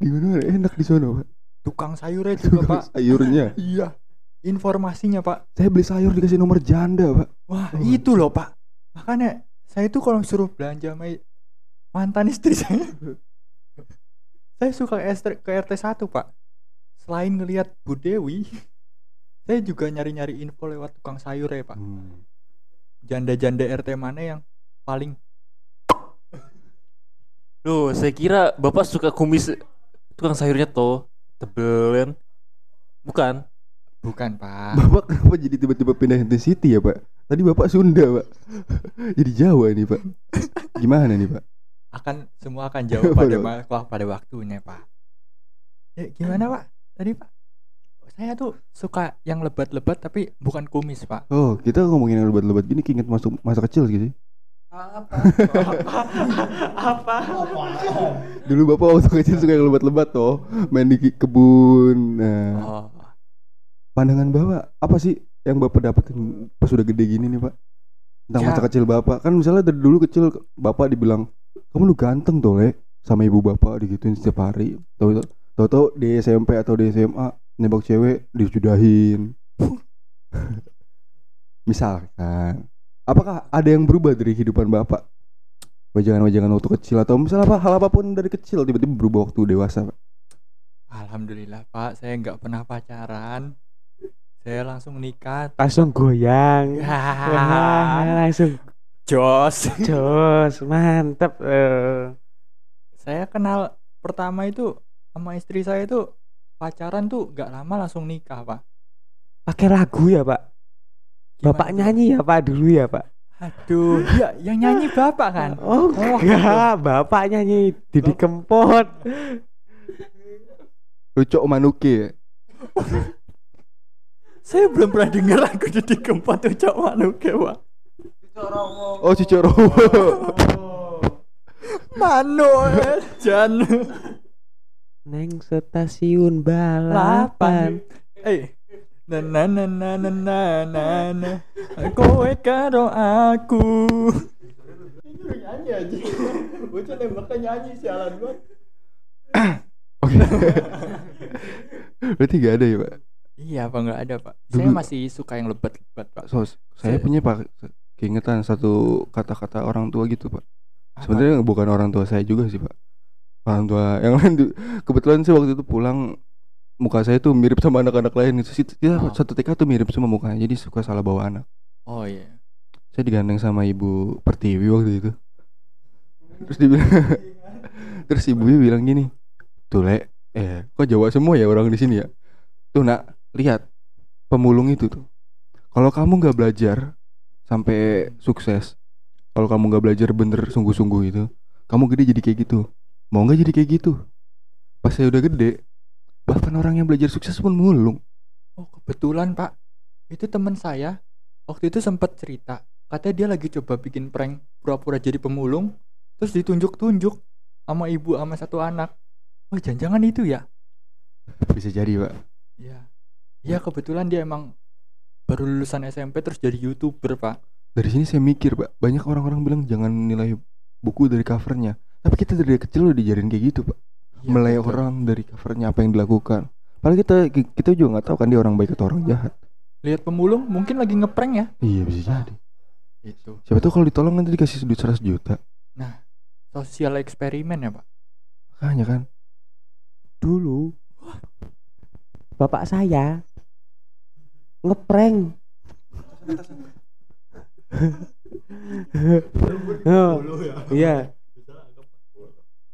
Di mana enak di sana Pak? Tukang sayurnya juga pak. Sayurnya. Iya. Informasinya pak. Saya beli sayur dikasih nomor janda Pak. Wah Oh. itu loh pak. Makanya saya tuh kalau suruh belanja sama mantan istri [LAUGHS] saya, saya suka ke RT 1 pak. Selain ngelihat Bu Dewi, [LAUGHS] saya juga nyari-nyari info lewat tukang sayur ya pak. Hmm. Janda-janda RT mana yang paling [COUGHS] Loh, saya kira Bapak suka kumis tukang sayurnya toh tebel kan? Bukan. Bukan pak? Bapak kenapa jadi tiba-tiba pindah intensity ya Pak? Tadi Bapak Sunda Pak. [LAUGHS] jadi Jawa nih Pak. Gimana nih Pak? Akan semua akan jawab [LAUGHS] pada wah, pada waktunya pak. Ya, gimana pak? Tadi pak? Saya tuh suka yang lebat-lebat tapi bukan kumis pak. Oh, kita ngomongin yang lebat-lebat gini keinget masuk masa kecil gitu. [LAUGHS] apa? Dulu Bapak waktu kecil suka yang lebat-lebat toh, main di kebun. Nah, Oh, pandangan Bapak apa sih yang Bapak dapetin pas sudah gede gini nih, Pak? Tentang Ya. masa kecil Bapak. Kan misalnya dari dulu kecil Bapak dibilang, "Kamu lu ganteng Le." Sama ibu Bapak digituin setiap hari. Tahu tahu di SMP atau di SMA nembak cewek disudahin. [LAUGHS] Misalkan, apakah ada yang berubah dari kehidupan Bapak? Wajangan-wajangan waktu kecil atau misalnya apa hal apa pun dari kecil tiba-tiba berubah waktu dewasa, Pak? Alhamdulillah Pak, saya nggak pernah pacaran. Saya langsung nikah. Langsung goyang. Ya, Wah, langsung jos. jos, mantep. eh. Saya kenal pertama itu sama istri saya itu pacaran tuh nggak lama langsung nikah Pak. Pakai lagu ya, Pak? Bapak Gimana? nyanyi ya, Pak, dulu ya, Pak? Aduh, ya yang nyanyi bapak kan? [LAUGHS] Oh, enggak, Bapak nyanyi Didi Kempot. Lucok Manuke. [LAUGHS] Saya belum pernah dengar lagu Didi Kempot tuh cok manuke Pak. Oh, Cicoro. Mano Jan Neng stasiun balapan. Eh na na na na na na na na kowe karo aku nyanyi aja bocah nembaknya nyanyi sialan banget Oke. Berarti gak ada ya, Pak? Iya apa nggak ada pak saya Dulu- masih suka yang lebat-lebat pak Sos, saya Saya- punya Pak keingetan satu kata-kata orang tua gitu, Pak. Apa? Sebenarnya bukan orang tua saya juga sih, Pak. Orang tua yang lain di- kebetulan sih waktu itu pulang muka saya tuh mirip sama anak-anak lain itu sih. Kita Oh. satu TK tuh mirip semua mukanya. Jadi suka salah bawa anak. oh iya Saya digandeng sama Ibu Pertiwi waktu itu. Terus dia bilang [LAUGHS] Terus ibunya bilang gini, "Tuh, Le, eh, kok Jawa semua ya orang di sini ya? Tuh, Nak, lihat pemulung itu tuh. Kalau kamu nggak belajar sampai sukses, kalau kamu nggak belajar bener sungguh-sungguh itu, kamu gede jadi kayak gitu. Mau nggak jadi kayak gitu? Pas saya udah gede, bahkan orang yang belajar sukses pun mulung. oh kebetulan pak itu teman saya waktu itu sempat cerita katanya dia lagi coba bikin prank pura-pura jadi pemulung terus ditunjuk-tunjuk sama ibu sama satu anak oh jangan-jangan itu ya Bisa jadi, Pak. Iya. Iya kebetulan dia emang baru lulusan SMP terus jadi youtuber pak. Dari sini saya mikir, Pak. Banyak orang-orang bilang jangan nilai buku dari covernya. Tapi kita dari kecil udah dijarin kayak gitu, Pak. Menilai betul. orang dari covernya apa yang dilakukan. Padahal kita kita juga nggak tahu kan dia orang baik atau orang jahat. Lihat pemulung mungkin lagi ngeprank ya. Iya bisa jadi. Itu. Siapa tahu kalau ditolong nanti dikasih duit 100 juta. Sosial eksperimen ya pak. Makanya kan. Dulu bapak saya ngeprank. Oh, iya.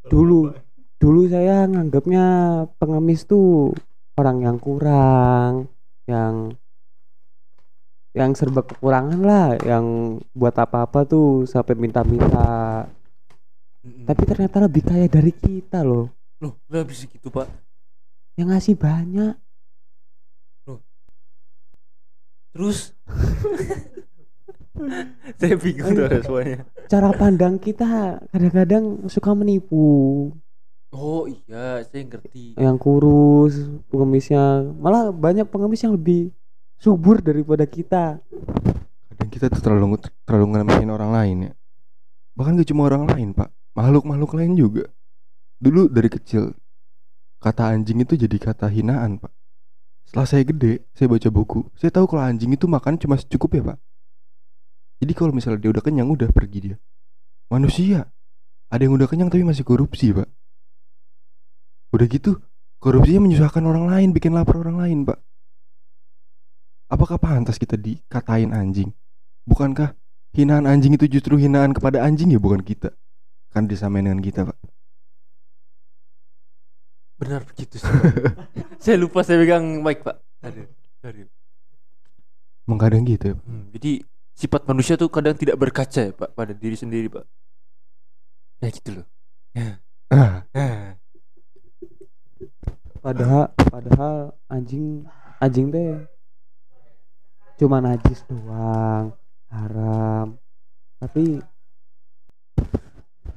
Dulu dulu saya nganggapnya pengemis tuh orang yang kurang, yang yang serba kekurangan lah, yang buat apa-apa tuh sampai minta-minta. Tapi ternyata lebih kaya dari kita loh. loh nggak bisa gitu pak Yang ngasih banyak. Terus [LAUGHS] saya bingung tuh responnya Cara pandang kita kadang-kadang suka menipu. oh iya saya ngerti Yang kurus, pengemisnya malah banyak pengemis yang lebih subur daripada kita. Kadang kita tuh terlalu terlalu ngeremehin orang lain ya. Bahkan gak cuma orang lain, Pak. Makhluk-makhluk lain juga. Dulu dari kecil kata anjing itu jadi kata hinaan, Pak. Setelah saya gede, saya baca buku, saya tahu kalau anjing itu makan cuma secukup ya, Pak. Jadi kalau misalnya dia udah kenyang, udah pergi dia. Manusia, ada yang udah kenyang tapi masih korupsi, Pak. Udah gitu, korupsinya menyusahkan orang lain, bikin lapar orang lain, Pak. Apakah pantas kita dikatain anjing? Bukankah hinaan anjing itu justru hinaan kepada anjing ya bukan kita? Kan disamain dengan kita, Pak. Benar begitu sih [LAUGHS] saya lupa saya pegang mic pak. Aduh aduh Emang kadang gitu ya, Pak. Hmm, jadi sifat manusia tuh kadang tidak berkaca ya pak pada diri sendiri pak. Ya gitu loh. Ya. Ah, ya. Padahal padahal anjing anjing teh cuma najis doang, haram. Tapi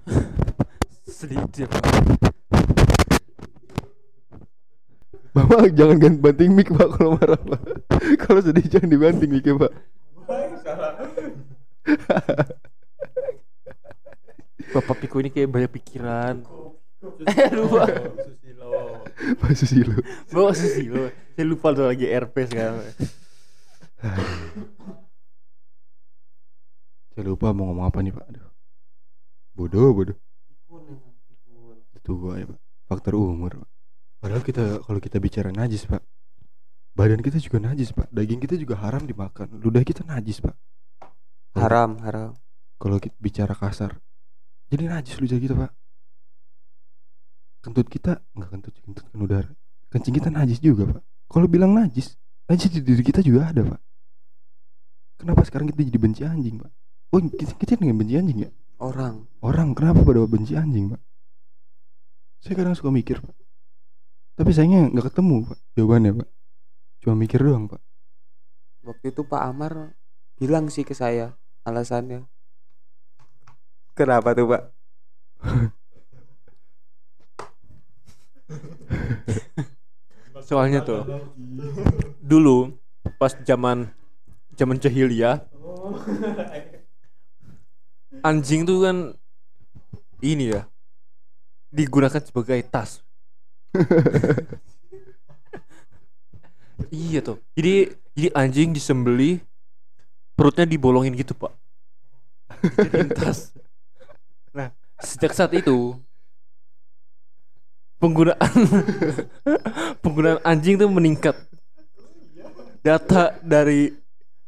[LAUGHS] sedih itu ya pak Bapak jangan ganti banting mic, Pak, kalau marah, Pak. [LAUGHS] kalau sedih jangan dibanting mic Pak. [LAUGHS] bapak Piko ini kayak banyak pikiran eh lupa Pak Susilo. bapak Susilo saya lupa tuh lagi RP sekarang [LAUGHS] Saya lupa mau ngomong apa nih, Pak. Aduh. Bodoh, bodoh. Itu gua ya, Pak. Faktor umur, Pak. Padahal kita kalau kita bicara najis, Pak. Badan kita juga najis, Pak. Daging kita juga haram dimakan. Ludah kita najis, Pak. haram, haram. Kalau kita bicara kasar. Jadi najis ludah kita, Pak. Kentut kita enggak kentut, kentut kan udara. Kencing kita najis juga, Pak. Kalau bilang najis, najis di diri kita juga ada, Pak. Kenapa sekarang kita jadi benci anjing, Pak? Oh, kita, kita dengan benci anjing ya? Orang. Orang kenapa pada benci anjing, Pak? Saya kadang suka mikir, Pak. Tapi sayangnya nggak ketemu, Pak. Jawabannya, Pak. Cuma mikir doang, Pak. Waktu itu Pak Amar bilang sih ke saya alasannya. Kenapa tuh, Pak? [LAUGHS] soalnya tuh dulu pas zaman zaman jahiliyah anjing tuh kan ini ya digunakan sebagai tas [LAUGHS] iya tuh jadi jadi anjing disembeli perutnya dibolongin gitu pak. Dijadiin tas nah sejak saat itu penggunaan [LAUGHS] penggunaan anjing tuh meningkat. Data dari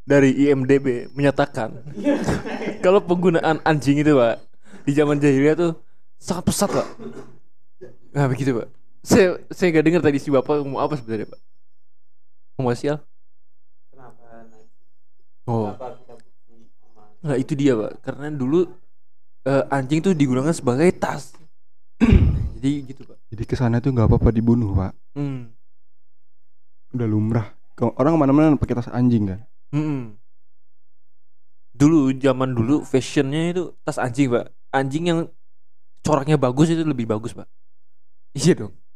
dari IMDb menyatakan [LAUGHS] kalau penggunaan anjing itu pak di zaman jahiliyah tuh sangat pesat pak. Nah begitu pak saya saya nggak dengar tadi si bapak ngomong apa sebenarnya pak ngomong sial oh nah itu dia pak karena dulu eh, anjing tuh digunakan sebagai tas [CLEARS THROAT] jadi gitu pak Jadi ke sana tuh nggak apa-apa dibunuh, Pak. hmm. Udah lumrah. Kalau orang mana-mana pakai tas anjing kan. Mm-mm. Dulu zaman dulu fashionnya itu tas anjing pak, anjing yang coraknya bagus itu lebih bagus pak iya dong Hmm.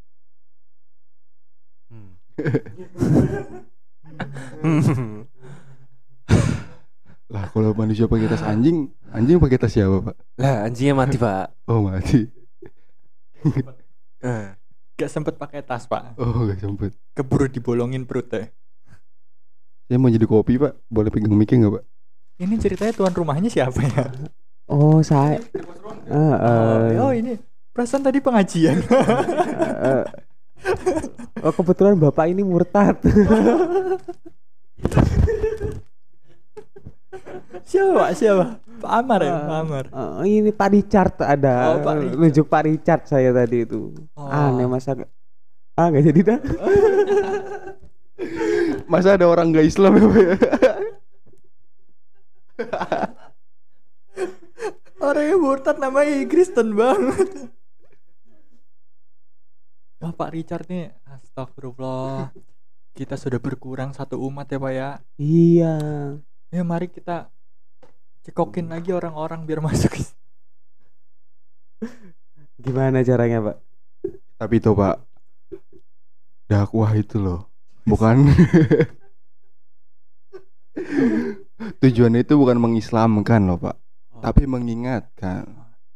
Lah kalau manusia pakai tas anjing, anjing pakai tas siapa pak? lah anjingnya mati pak Oh mati. Eh, Gak sempet pakai tas pak. Oh gak sempet. Keburu dibolongin perutnya. Saya mau jadi kopi pak, boleh pegang mic nggak pak? Ini ceritanya tuan rumahnya siapa ya? Oh, saya Eh, eh, oh ini perasaan tadi pengajian. eh, Oh, kebetulan Bapak ini murtad. siapa? Siapa? Pak Amar ya? Pak Amar. Eh, ini Pak Richard ada. Oh, Pak Richard. Nunjuk Pak Richard saya tadi itu. Oh. Aneh masa Ah, nggak jadi dah. [LAUGHS] Masa ada orang nggak Islam ya pak? ya? [LAUGHS] Orangnya murtad namanya Kristen banget. Wah Pak Richard nih, astagfirullah. Kita sudah berkurang satu umat ya Pak ya. Iya. Ya mari kita cekokin lagi orang-orang biar masuk. Gimana caranya, Pak? Tapi itu pak, dakwah itu loh, bukan. [LAUGHS] Tujuannya itu bukan mengislamkan loh pak, tapi mengingatkan.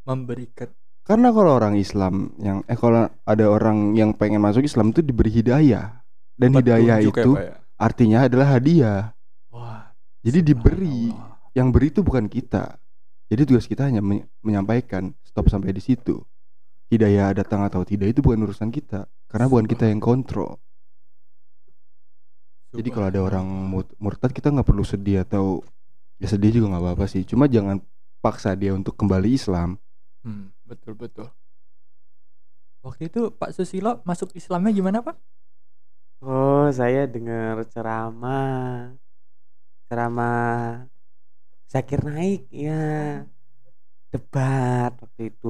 Memberikan Karena kalau orang Islam yang eh kalau ada orang yang pengen masuk Islam itu diberi hidayah dan hidayah petunjuk ya, itu ya. artinya adalah hadiah. Wah, Jadi diberi. subhanallah. Yang beri itu bukan kita. Jadi tugas kita hanya men- menyampaikan stop sampai di situ. Hidayah datang atau tidak itu bukan urusan kita karena bukan kita yang kontrol. Jadi kalau ada orang murtad kita nggak perlu sedih atau ya sedih juga nggak apa-apa sih. Cuma jangan paksa dia untuk kembali Islam. Hmm, betul betul. Waktu itu Pak Susilo masuk Islamnya gimana Pak? Oh, saya dengar ceramah. Ceramah Zakir Naik ya. Debat waktu itu.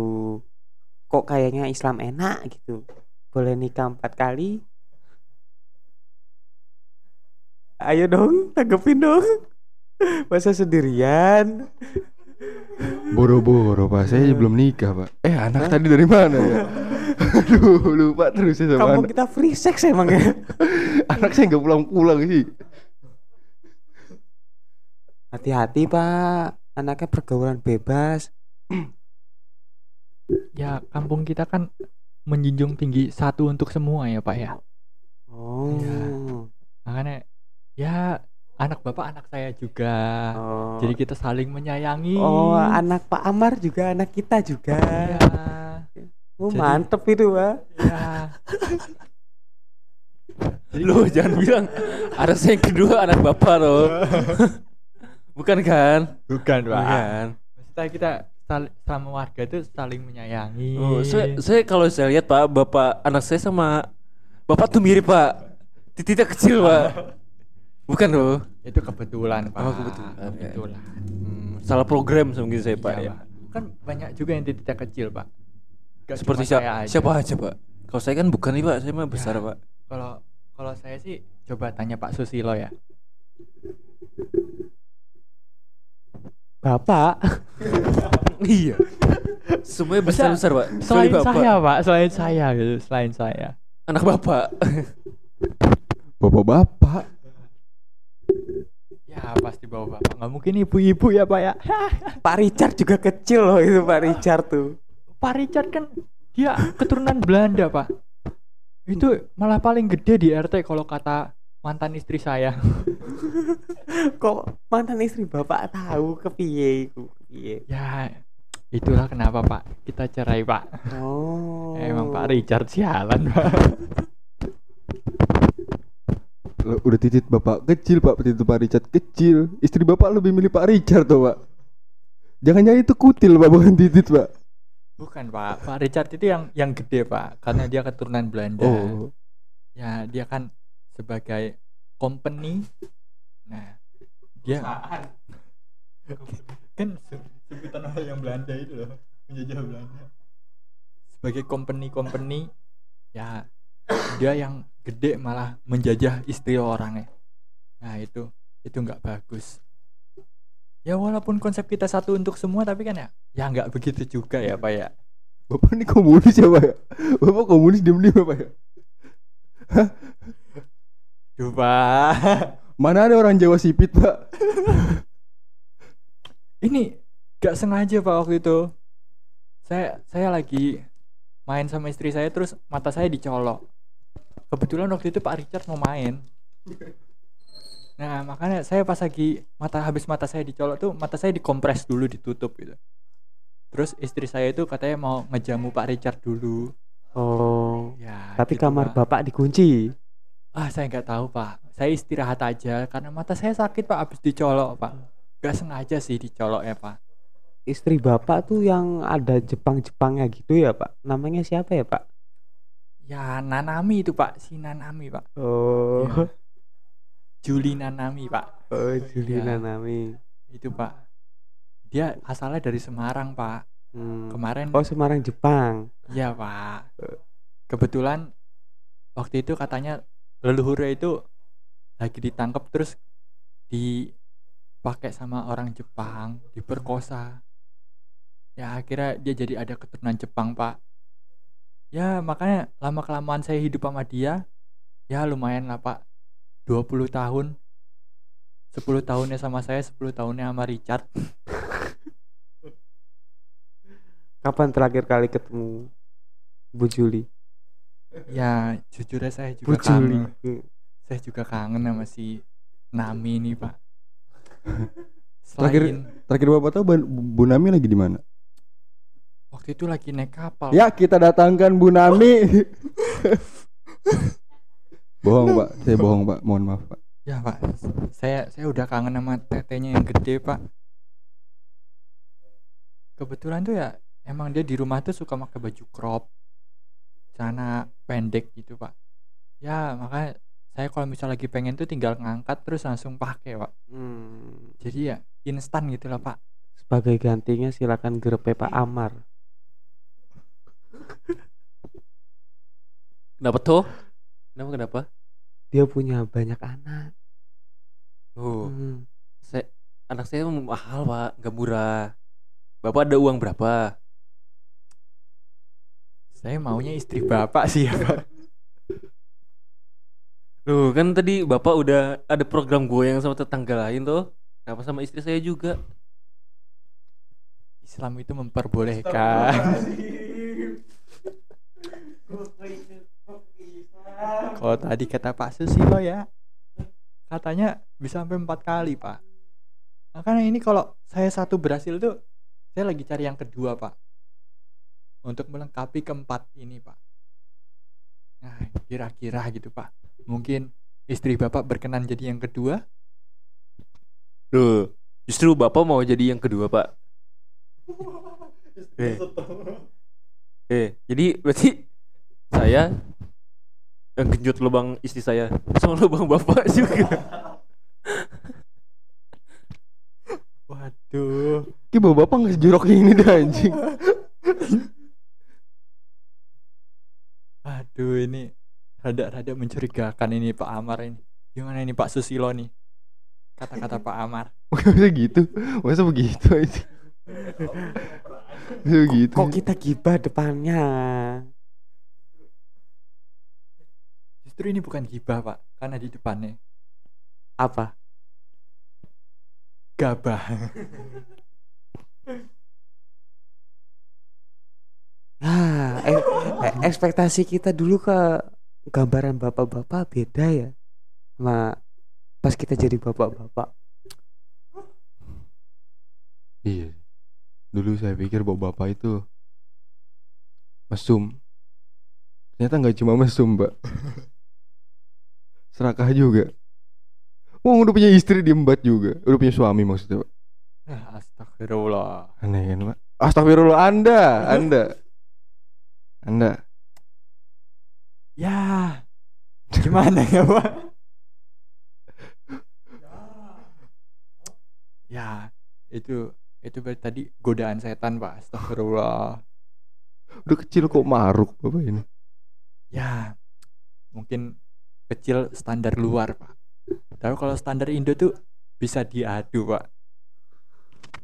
Kok kayaknya Islam enak gitu. Boleh nikah empat kali. Ayo dong, tanggepin dong. [LAUGHS] Masa sendirian? Boro-boro pak, saya belum nikah pak. Eh anak tadi dari mana ya? [LAUGHS] Aduh lupa terus ya sama Kampung anak. kita free sex emang ya. [LAUGHS] Anak saya nggak pulang-pulang sih. Hati-hati, Pak. Anaknya pergaulan bebas. [CLEARS THROAT] Ya kampung kita kan menjunjung tinggi satu untuk semua ya Pak ya. Oh. Iya. Makanya ya anak bapak anak saya juga. Oh. Jadi kita saling menyayangi. Oh, anak Pak Amar juga anak kita juga. Ya, Oh, Jadi- mantep itu, Pak. ya. Lu jangan bilang ada saya yang kedua anak bapak loh. [LAUGHS] Bukan kan? Bukan Pak. Bukan. Maksudnya kita sama warga itu saling menyayangi. Oh, saya, saya kalau saya lihat Pak, bapak anak saya sama bapak tuh mirip Pak. Titiknya kecil Pak. [LAUGHS] Bukan loh. Itu kebetulan Pak. Oh, kebetulan. Kebetulan. Hmm, salah program gitu saya Pak Iya, ya. Pak. Kan banyak juga yang titik kecil Pak. Gak Seperti siapa, siapa aja Pak? Kalau saya kan bukan nih Pak, saya mah besar Ya. Pak. Kalau kalau saya sih coba tanya Pak Susilo ya. Bapak. [LAUGHS] iya. Semuanya besar Masa besar Pak. Kecuali Selain bapak. saya Pak, selain saya gitu, selain saya. Anak bapak. Bapak-bapak. Ya pasti bawa bapak. Nggak mungkin ibu-ibu ya Pak ya. [LAUGHS] Pak Richard juga kecil loh itu Pak Richard tuh. Pak Richard kan dia keturunan Belanda Pak. Itu malah paling gede di RT kalau kata mantan istri saya. [LAUGHS] Kok mantan istri Bapak tahu kepiye iku? Kepiye? ya itulah kenapa Pak kita cerai Pak. Oh. Emang Pak Richard sialan Pak. [LAUGHS] Udah titit bapak kecil pak, titit Pak Richard kecil. Istri bapak lebih milih Pak Richard tuh pak. Jangan-jangan itu kutil pak, bukan titit pak. Bukan Pak, Pak Richard itu yang yang gede Pak, karena dia keturunan Belanda. Oh, Ya dia kan sebagai company. Nah dia [LAUGHS] kan se- sebutan orang yang Belanda itu loh penjajah Belanda. Sebagai company-company ya dia yang gede malah menjajah istri orang ya. Nah itu itu nggak bagus. Ya walaupun konsep kita satu untuk semua tapi kan ya ya nggak begitu juga ya pak ya. Bapak ini komunis ya pak ya? Bapak komunis diem-diem ya pak ya? Duh pak Mana ada orang Jawa sipit pak? Ini gak sengaja pak waktu itu Saya saya lagi main sama istri saya terus mata saya dicolok Kebetulan waktu itu Pak Richard mau main Nah makanya saya pas lagi mata habis mata saya dicolok tuh mata saya dikompres dulu ditutup gitu Terus istri saya itu katanya mau ngejamu Pak Richard dulu Oh. Ya Tapi gitu, kamar Pak. bapak dikunci. Ah saya nggak tahu pak. Saya istirahat aja karena mata saya sakit pak. Habis dicolok pak. Gak sengaja sih dicolok ya pak. Istri bapak tuh yang ada Jepang-Jepangnya gitu ya pak. Namanya siapa ya pak? Ya Nanami itu pak. Si Nanami pak. Oh. Iya. Juli Nanami pak. Oh, Juliana Iya. Nami. Itu pak. Dia asalnya dari Semarang pak. Hmm. Kemarin. Oh, Semarang Jepang. Iya pak. Kebetulan waktu itu katanya leluhurnya itu lagi ditangkap terus dipakai sama orang Jepang, diperkosa. Ya akhirnya dia jadi ada keturunan Jepang pak. Ya makanya lama kelamaan saya hidup sama dia, ya lumayan lah pak. 20 tahun. 10 tahunnya sama saya, 10 tahunnya sama Richard. [LAUGHS] Kapan terakhir kali ketemu Bu Juli? Ya jujurnya saya Bu juga Juli. kangen. Saya juga kangen sama si Nami ini pak. Terakhir- Selain Terakhir bapak tahu Bu Nami lagi di mana? Waktu itu lagi naik kapal. Ya kita datangkan Bu Nami. [LAUGHS] bohong pak, saya bohong pak, mohon maaf pak. Ya pak, saya saya udah kangen sama tetenya yang gede pak. Kebetulan tuh ya emang dia di rumah tuh suka pakai baju crop, celana pendek gitu pak. Ya makanya saya kalau misal lagi pengen tuh tinggal ngangkat terus langsung pakai pak. Hmm. Jadi ya instan gitu lah pak. Sebagai gantinya silakan grepe Pak Amar. Kenapa tuh? Kenapa kenapa? Dia punya banyak anak. Oh, Hmm. saya anak saya mahal pak, nggak murah. Bapak ada uang berapa? Saya maunya istri bapak sih ya pak. Loh kan tadi bapak udah ada program goyang sama tetangga lain tuh. Kenapa sama istri saya juga? Islam itu memperbolehkan. Kalau tadi kata Pak Susilo ya, katanya bisa sampai empat kali Pak. Makanya ini kalau saya satu berhasil tuh, saya lagi cari yang kedua Pak. Untuk melengkapi keempat ini Pak. Nah kira-kira gitu Pak. Mungkin istri Bapak berkenan jadi yang kedua? Loh, justru bapak mau jadi yang kedua pak. [LAUGHS] Eh. Eh, jadi berarti saya yang genjot lubang istri saya sama lubang bapak juga. Waduh. Ki bapak bapak nggak sejorok ini dah anjing. Aduh ini rada-rada mencurigakan ini Pak Amar ini. Gimana ini Pak Susilo nih? Kata-kata Pak Amar. Masa gitu? Masa begitu anjing? Masa begitu? Kok kita gibah depannya? Justru ini bukan gibah Pak, karena di depannya Apa? gabah. [LAUGHS] Ah, eh, eh, ekspektasi kita dulu ke gambaran bapak-bapak beda ya sama pas kita jadi bapak-bapak. Iya. Dulu saya pikir bahwa bapak itu mesum. Ternyata nggak cuma mesum, Mbak. Serakah juga. Wah, udah punya istri diembat juga. Udah punya suami maksudnya, Pak. Ah, Astagfirullah. Aneh kan, Pak? Astagfirullah Anda, Anda. Anda. Ya. Gimana ya Pak? Ya, itu itu berarti tadi godaan setan Pak. Astagfirullah. Udah kecil kok maruk Bapak ini. Ya, mungkin kecil standar luar Pak. Tapi kalau standar Indo tuh bisa diadu Pak.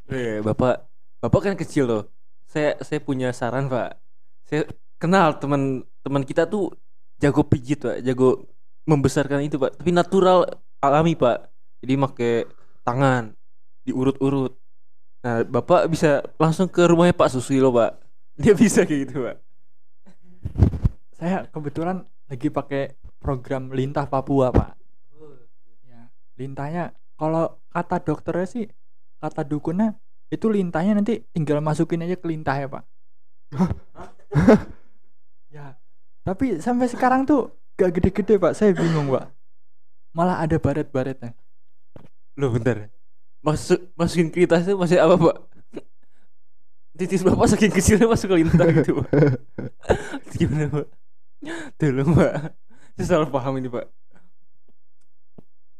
Eh, bapak, bapak kan kecil loh. Saya saya punya saran pak. saya kenal teman teman kita tuh jago pijit pak jago membesarkan itu pak tapi natural alami pak jadi pakai tangan diurut-urut nah bapak bisa langsung ke rumahnya Pak Susilo pak dia bisa kayak gitu pak Saya kebetulan lagi pakai program Lintah Papua, Pak. Ya, lintahnya kalau kata dokternya sih, kata dukunnya itu lintahnya nanti tinggal masukin aja ke lintah ya, Pak. ya. Tapi sampai sekarang tuh gak gede-gede, Pak. Saya bingung, Pak. Malah ada baret-baretnya. Loh bentar Masuk masukin ke lintah itu masih apa pak? Titis bapak saking kecilnya masuk ke lintah gitu pak [LAUGHS] Gimana pak? Tolong pak Saya salah paham ini pak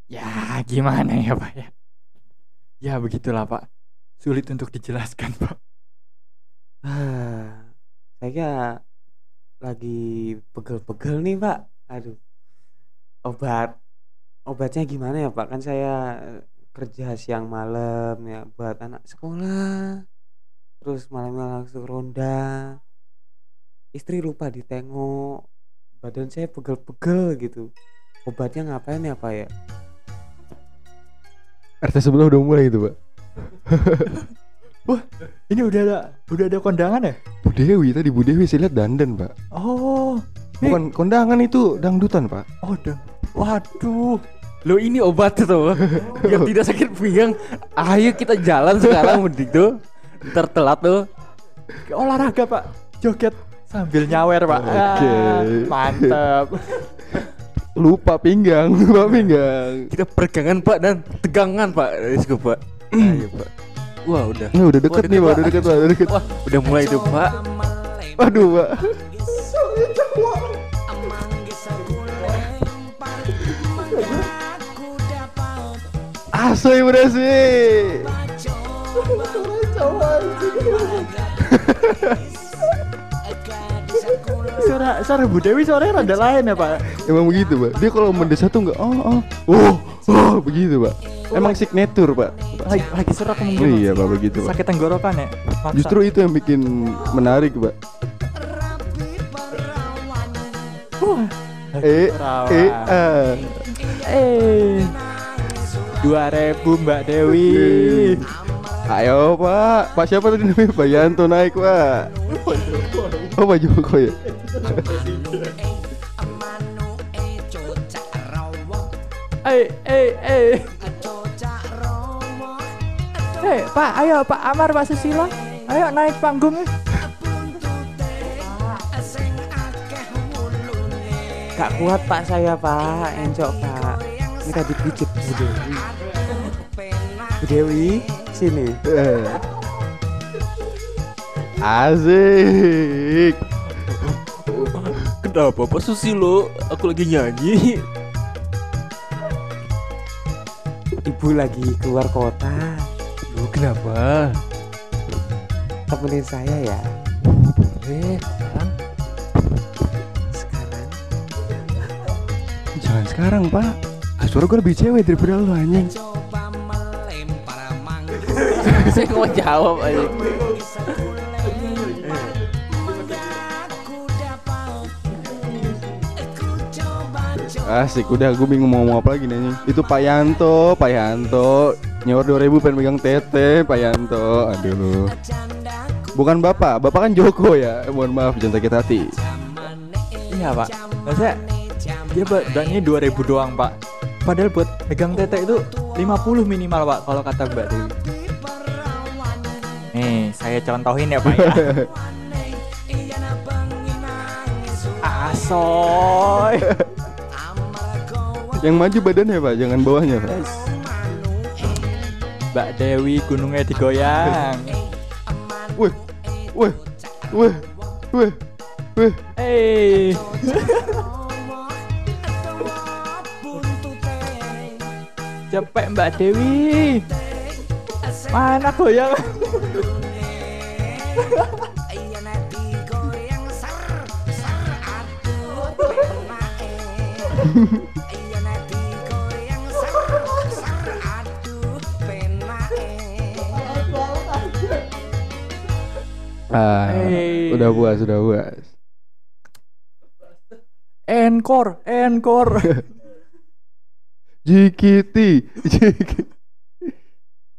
Ya, gimana ya, Pak ya? Ya, begitulah, Pak. Sulit untuk dijelaskan, [LAUGHS] Pak. Ah, saya lagi pegel-pegel nih pak aduh obat obatnya gimana ya pak kan saya eh, kerja siang malam ya buat anak sekolah terus malamnya langsung ronda istri lupa ditengok badan saya pegel-pegel gitu. Obatnya ngapain ya pak ya? RT sebelah udah mulai itu pak? [LAUGHS] Ini udah ada udah ada kondangan ya? Bu Dewi tadi Bu Dewi saya lihat dandan pak. Oh, Bukan kondangan itu dangdutan pak. Oh, udah. Waduh. Lo ini obat tuh Yang tidak sakit pinggang. Ayo kita jalan sekarang mending tuh Ntar telat tuh Olahraga, Pak. Joget sambil nyawer, Pak. Oke. Ah, mantep. [LAUGHS] Lupa pinggang Lupa pinggang. Kita peregangan pak dan tegangan pak. Go pak. Ayo pak. Wah udah. Ini udah deket Wah, nih pak Udah deket pak Udah deket. Wah udah mulai tuh pak. Waduh pak. Asoy berhasil [LAUGHS] Suara suara Bu Dewi suaranya rada lain ya, Pak. Emang begitu pak Dia kalau mendesah tuh nggak Oh oh Oh oh begitu pak Emang signature pak Lagi, lagi serak Oh mungkin. iya pak begitu pak Sakit tenggorokan ya? Maksa. Justru itu yang bikin menarik pak Wah, Eh eh eh. 2000 Mbak Dewi. Ayo pak. Pak siapa tadi namanya? Pak Yanto naik pak. Oh Pak Joko ya? Eh, eh, eh. Eh, Pak, ayo Pak Amar, Pak Susilo. Ayo naik panggung. gak kuat pak saya pak. Encok pak. Minta dipijit Bu Dewi. Bu Dewi sini. Eh. Asik. Kenapa Pak Susilo Aku lagi nyanyi. Ibu lagi keluar kota. Lu kenapa? Temenin saya ya. Eh kan sekarang? Jangan sekarang pak. Ah, Suara gue lebih cewek daripada lu anjing Saya mau jawab aja Asik udah gue bingung mau ngomong apa lagi nih. Itu Pak Yanto Pak Yanto Nyawa 2000 pengen megang tete Pak Yanto Aduh Bukan bapak Bapak kan Joko ya Mohon maaf jangan sakit hati Iya, Pak. Maksudnya dia berani 2000 doang, Pak. Padahal buat pegang tete itu 50 minimal, Pak, kalau kata Mbak Dewi. Nih, saya contohin ya, Pak ya. [LAUGHS] Asoy. Yang maju badannya pak Jangan bawahnya pak Mbak Dewi gunungnya digoyang. Wih Wih Wih Wih Wih Eh. [LAUGHS] Cepet Mbak Dewi. Mana goyang? Ah, Hey. udah puas, udah puas. Encore, encore. [LAUGHS] JKT, JKT.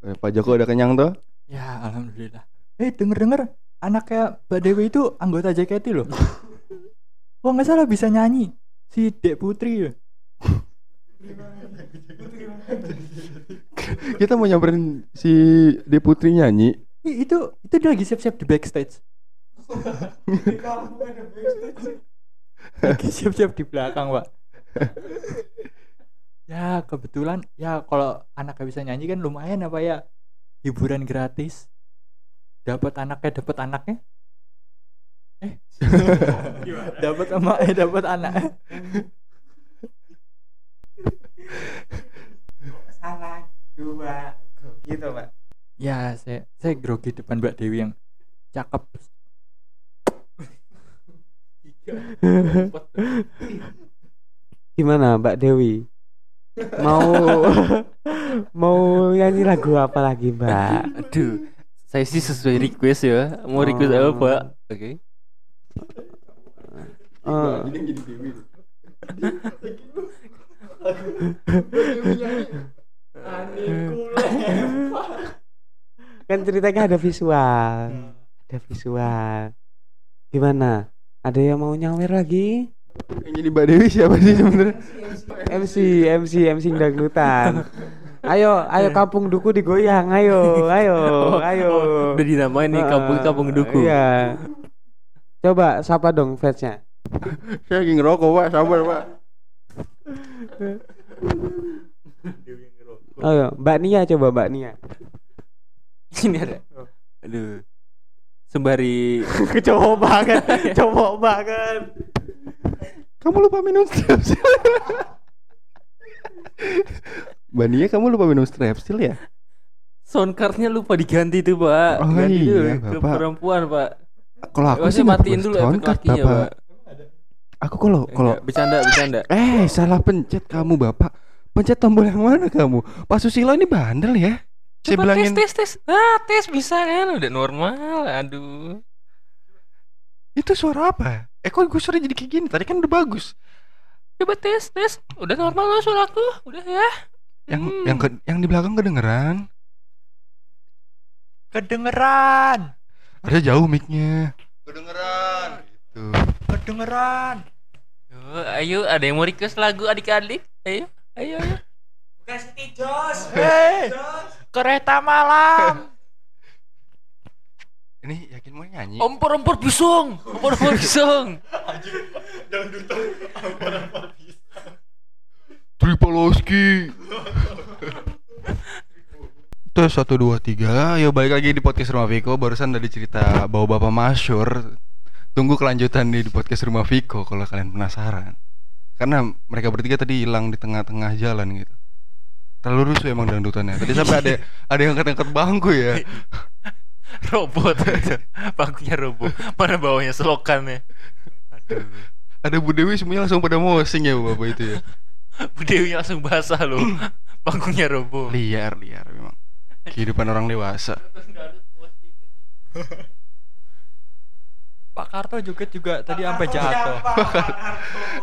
Eh, Pak Joko udah kenyang tuh? ya, alhamdulillah. Eh, denger-denger anaknya Mbak Dewi itu anggota JKT loh. [LAUGHS] Wah, nggak salah bisa nyanyi. Si Dek Putri ya. [LAUGHS] Kita mau nyamperin si De Putri nyanyi. Itu itu dia lagi siap-siap di backstage. [LAUGHS] lagi siap-siap di belakang, Pak. Ya, kebetulan ya kalau anaknya bisa nyanyi kan lumayan apa ya? Hiburan gratis. Dapat anaknya, dapat anaknya. Eh. [LAUGHS] dapat sama eh dapat anak. Salah dua gitu pak. Ya, saya saya grogi depan Mbak Dewi yang cakep. Gimana Mbak Dewi? Mau [LAUGHS] mau nyanyi lagu apa lagi Mbak? Aduh, saya sih sesuai request ya. Mau request apa, Oh. Pak? Oke. Eh, kan ceritanya ada visual, ada visual. Gimana? Ada yang mau nyawer lagi? Yang jadi Mbak Dewi siapa sih sebenarnya? MC, MC, MC dangdutan. Ayo, ayo kampung duku digoyang, ayo, ayo, ayo. Udah dinamain nih kampung kampung duku. Iya. Coba sapa dong fansnya. Saya lagi ngerokok, Pak. Sabar, Pak. Ayo, Mbak Nia coba Mbak Nia. Ini ada. Aduh. Sembari [LAUGHS] Cowok banget, cowok banget. Kamu lupa minum strepsil. Mbak Nia, kamu lupa minum strepsil ya? soundcardnya lupa diganti tuh, Pak. Oh, Ganti iya, dulu ke Bapak. perempuan, Pak. Kalau aku sih matiin dulu efek soundcard, lakinya, Bapak. Pak. Aku kalau kalau Enggak, bercanda, bercanda. eh salah pencet kamu, Bapak. Pencet tombol yang mana kamu? Pak Susilo ini bandel ya. Saya Coba bilangin tes, tes, tes. Ah, tes bisa kan? Udah normal. Aduh. Itu suara apa? Eh kok gue suara jadi kayak gini? Tadi kan udah bagus. Coba tes, tes. Udah normal loh suaraku. Udah ya. Yang Hmm. yang ke- yang di belakang kedengeran. Kedengeran. Ada jauh mic-nya. Kedengeran. Gitu. Kedengeran. Yo, ayo, ada yang mau request lagu adik-adik? Ayo, ayo, ayo. Hei, kereta malam. Ini yakin mau nyanyi? Ompor-ompor bisung. Ompor-ompor bisung. Tripoloski. Tes satu dua tiga. Yo balik lagi di podcast Rumah Viko. Barusan dari cerita bawa bapak masyur. Tunggu kelanjutan nih di podcast Rumah Viko kalau kalian penasaran. Karena mereka bertiga tadi hilang di tengah-tengah jalan gitu. Terlalu rusuh emang dangdutannya. Tadi sampai ada ada yang angkat-angkat bangku ya. Robot. [LAUGHS] Bangkunya robot. Mana bawahnya selokannya? Aduh. Ada Bu Dewi semuanya langsung pada mosing ya bapak itu ya. [LAUGHS] Bu Dewi langsung basah loh. [CLEARS THROAT] Bangkunya roboh. Liar liar memang. Kehidupan orang dewasa. Pak Karto juga juga tadi sampai jatuh.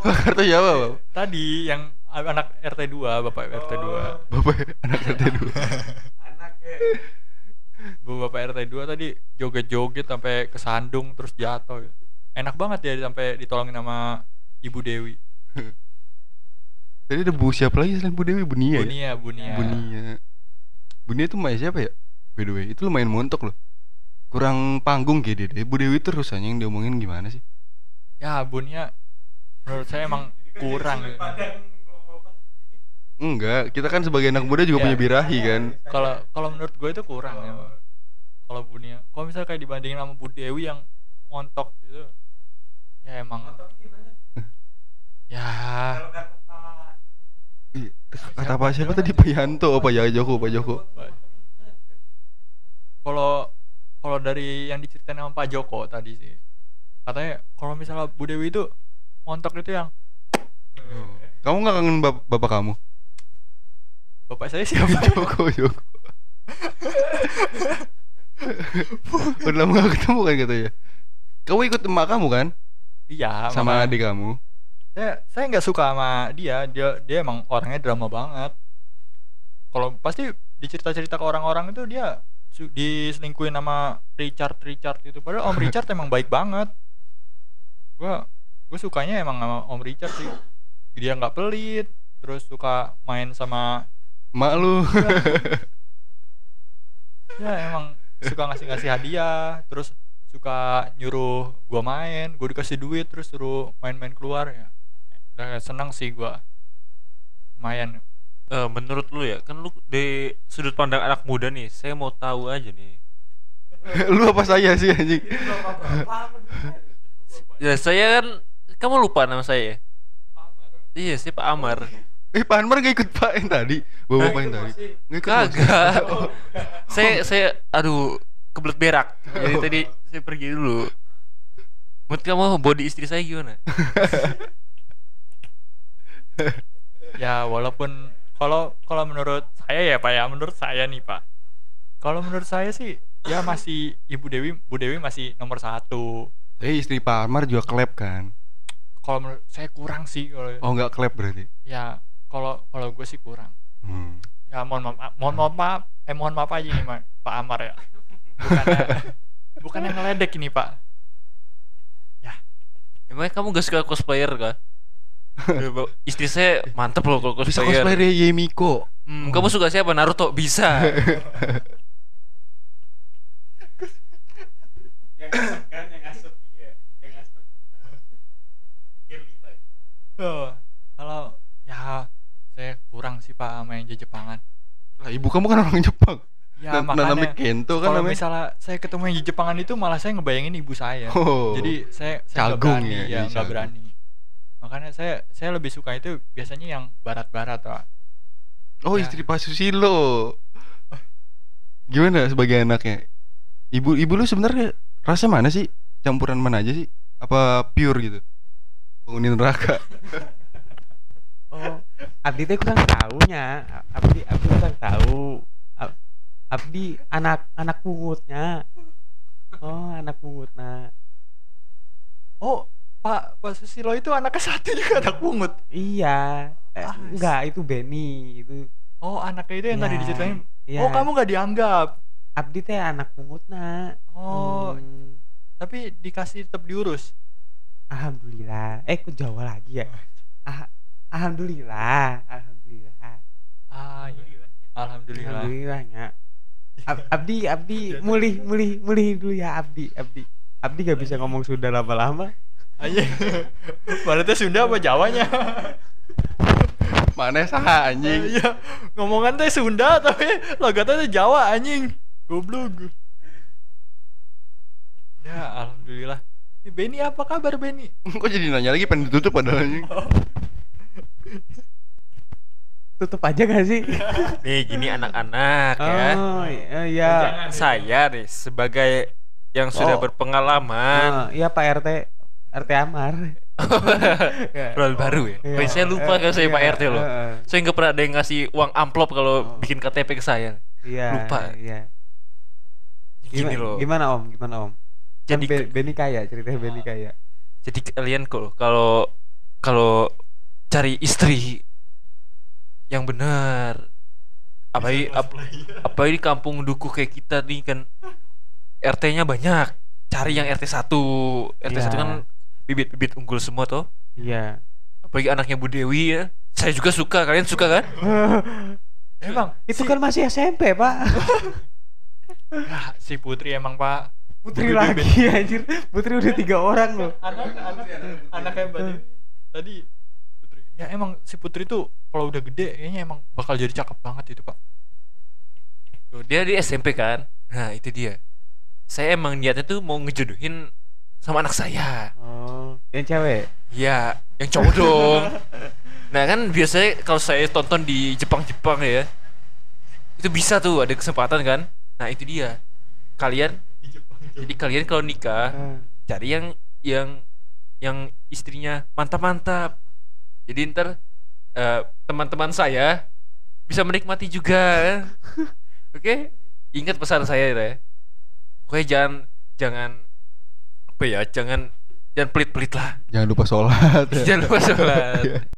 Pak Karto siapa bapak? Tadi yang anak RT 2, Bapak RT 2. Bapak anak RT dulu. Bu Bapak RT 2 tadi joget-joget sampai kesandung terus jatuh. Enak banget ya sampai ditolongin sama Ibu Dewi. [LAUGHS] Tadi ada Bu siapa lagi selain Bu Dewi? Bu Nia ya? Bunia, Bunia. Bu Nia. Bu Nia itu main siapa ya? By the way, itu lumayan montok loh. Kurang panggung kayak dia deh. Bu Dewi terus aja yang diomongin gimana sih? Ya, Bunia menurut saya emang kurang. gitu. Enggak, kita kan sebagai anak muda juga Ya. punya birahi kan. Kalau kalau menurut gue itu kurang ya. Kalau Bunia. Kalau misalnya kayak dibandingin sama Bu Dewi yang montok gitu. Ya emang. [LAUGHS] Ya, Ih, Kata apa siapa tadi Pak Yanto? Oh, Pak Joko, Pak Joko. kalau kalau dari yang diceritain sama Pak Joko tadi sih katanya kalau misalnya Bu Dewi itu montok itu yang Kamu nggak kangen bap- bapak kamu? Bapak saya siapa [LAUGHS] Joko, Joko. [LAUGHS] Udah lama gak ketemu kan katanya. Kamu ikut emak kamu kan? iya Sama makanya- adik kamu. saya saya nggak suka sama dia dia dia emang orangnya drama banget kalau pasti dicerita-cerita ke orang-orang itu dia diselingkuhin sama Richard Richard itu padahal Om Richard emang baik banget gua gue sukanya emang sama Om Richard sih dia nggak pelit terus suka main sama Mak lu. [LAUGHS] ya emang suka ngasih-ngasih hadiah terus suka nyuruh gua main gua dikasih duit terus suruh main-main keluar ya udah seneng sih gua lumayan Eh, menurut lu ya, kan lu di sudut pandang anak muda nih, saya mau tahu aja nih. [LAUGHS] lu apa saya sih anjing? Ya saya kan, kamu lupa nama saya? ya? Iya, saya Pak Amar. Eh Pak Anwar gak ikut Pak yang tadi? Bawa Bapak yang tadi? Gak ikut? Kagak. [LAUGHS] saya saya aduh kebelet berak. Jadi tadi saya pergi dulu. Menurut kamu body istri saya gimana? [LAUGHS] ya walaupun kalau kalau menurut saya ya pak ya menurut saya nih pak kalau menurut saya sih ya masih ibu Dewi Bu Dewi masih nomor satu Eh istri Pak Anwar juga klep kan? kalau menurut saya kurang sih kalau Oh nggak klep berarti? ya kalau kalau gue sih kurang Hmm. ya mohon maaf mohon mohon maaf eh mohon maaf aja nih Pak Pak Amar ya bukan bukan yang ngeledek ini pak Emangnya kamu gak suka cosplayer kan? Ya, Istri saya mantep loh kalau Bisa cosplayer. cosplayer Yemiko. Hmm, kamu suka siapa? Naruto bisa. oh, kalau ya saya kurang sih pak sama yang Jepangan Lah ibu kamu kan orang Jepang. ya Na- namanya makanya Kento kan kalau namanya. misalnya saya ketemu yang Jepangan itu malah saya ngebayangin ibu saya Oh. jadi saya saya nggak berani ya, ya iya, nggak caggung. berani makanya saya saya lebih suka itu biasanya yang barat-barat pak Oh Ya. istri Pak Susilo. Gimana sebagai anaknya? Ibu ibu lu sebenarnya rasa mana sih? Campuran mana aja sih? Apa pure gitu? Penghuni neraka. [LAUGHS] Oh, Abdi teh kurang tahunya. Abdi Abdi kurang tahu. Ab- Abdi anak anak pungutnya. Oh, anak pungutnya. oh pak pak Susilo itu anaknya satu juga anak pungut Iya. Eh, Ah, enggak, itu Benny. Itu oh anaknya itu yang tadi Ya, diceritain iya. oh kamu nggak dianggap Abdi teh anak pungutna. oh Hmm, tapi dikasih tetap diurus Alhamdulillah. Eh, kok Jawa lagi ya? Ah, alhamdulillah. Alhamdulillah. ah iya. alhamdulillah Alhamdulillahnya. [LAUGHS] Ab- Abdi, Abdi, mulih, mulih, mulih dulu ya Abdi, Abdi. Abdi gak bisa ngomong Sunda lama-lama. aja Baratnya Sunda apa Jawanya Mana sah anjing? Iya, ngomongan teh Sunda tapi logatnya teh Jawa anjing. Goblok. Ya, alhamdulillah. Benny apa kabar Benny? Kok jadi nanya lagi pengen ditutup padahal anjing. Tutup aja gak sih? nih gini anak-anak ya. Oh, iya, iya. Saya nih sebagai yang sudah Oh. berpengalaman, Oh, iya Pak RT, RT Amar. [LAUGHS] Role baru ya. Iya. Oh, saya lupa kalau saya Iya, Pak RT loh. eh, Saya nggak pernah ada yang ngasih uang amplop kalau Oh. bikin KTP ke saya. Iya. Lupa. Iya. Gini Gimana, loh. Gimana Om? Gimana Om? Jadi kan Be- Benny kaya, ceritanya Benny kaya. jadi kalian kok kalau kalau cari istri yang benar apa ini ap- [LAUGHS] apa ini kampung dukuh kayak kita nih kan RT-nya banyak cari yang RT 1 RT 1 Iya. kan bibit-bibit unggul semua toh Iya. apalagi anaknya Bu Dewi ya saya juga suka kalian suka kan [LAUGHS] Emang Itu kan masih SMP, Pak. ya, si Putri emang Pak. Putri lagi anjir. Putri udah tiga orang loh. Anak anak anaknya Mbak Dewi. Tadi. Ya emang si Putri tuh kalau udah gede kayaknya emang bakal jadi cakep banget itu, Pak. Tuh, dia di SMP kan nah itu dia saya emang niatnya tuh mau ngejodohin sama anak saya Oh, yang cewek. Ya, yang cowok [LAUGHS] dong. nah kan biasanya kalau saya tonton di Jepang-Jepang ya, itu bisa tuh ada kesempatan kan. Nah itu dia. Kalian, jadi kalian kalau nikah Ah. cari yang yang yang istrinya mantap-mantap. Jadi ntar eh, teman-teman saya bisa menikmati juga. [LAUGHS] Oke, ingat pesan saya ya. pokoknya jangan jangan apa ya jangan jangan pelit-pelit lah Jangan lupa sholat. ya. [LAUGHS] jangan lupa sholat [LAUGHS]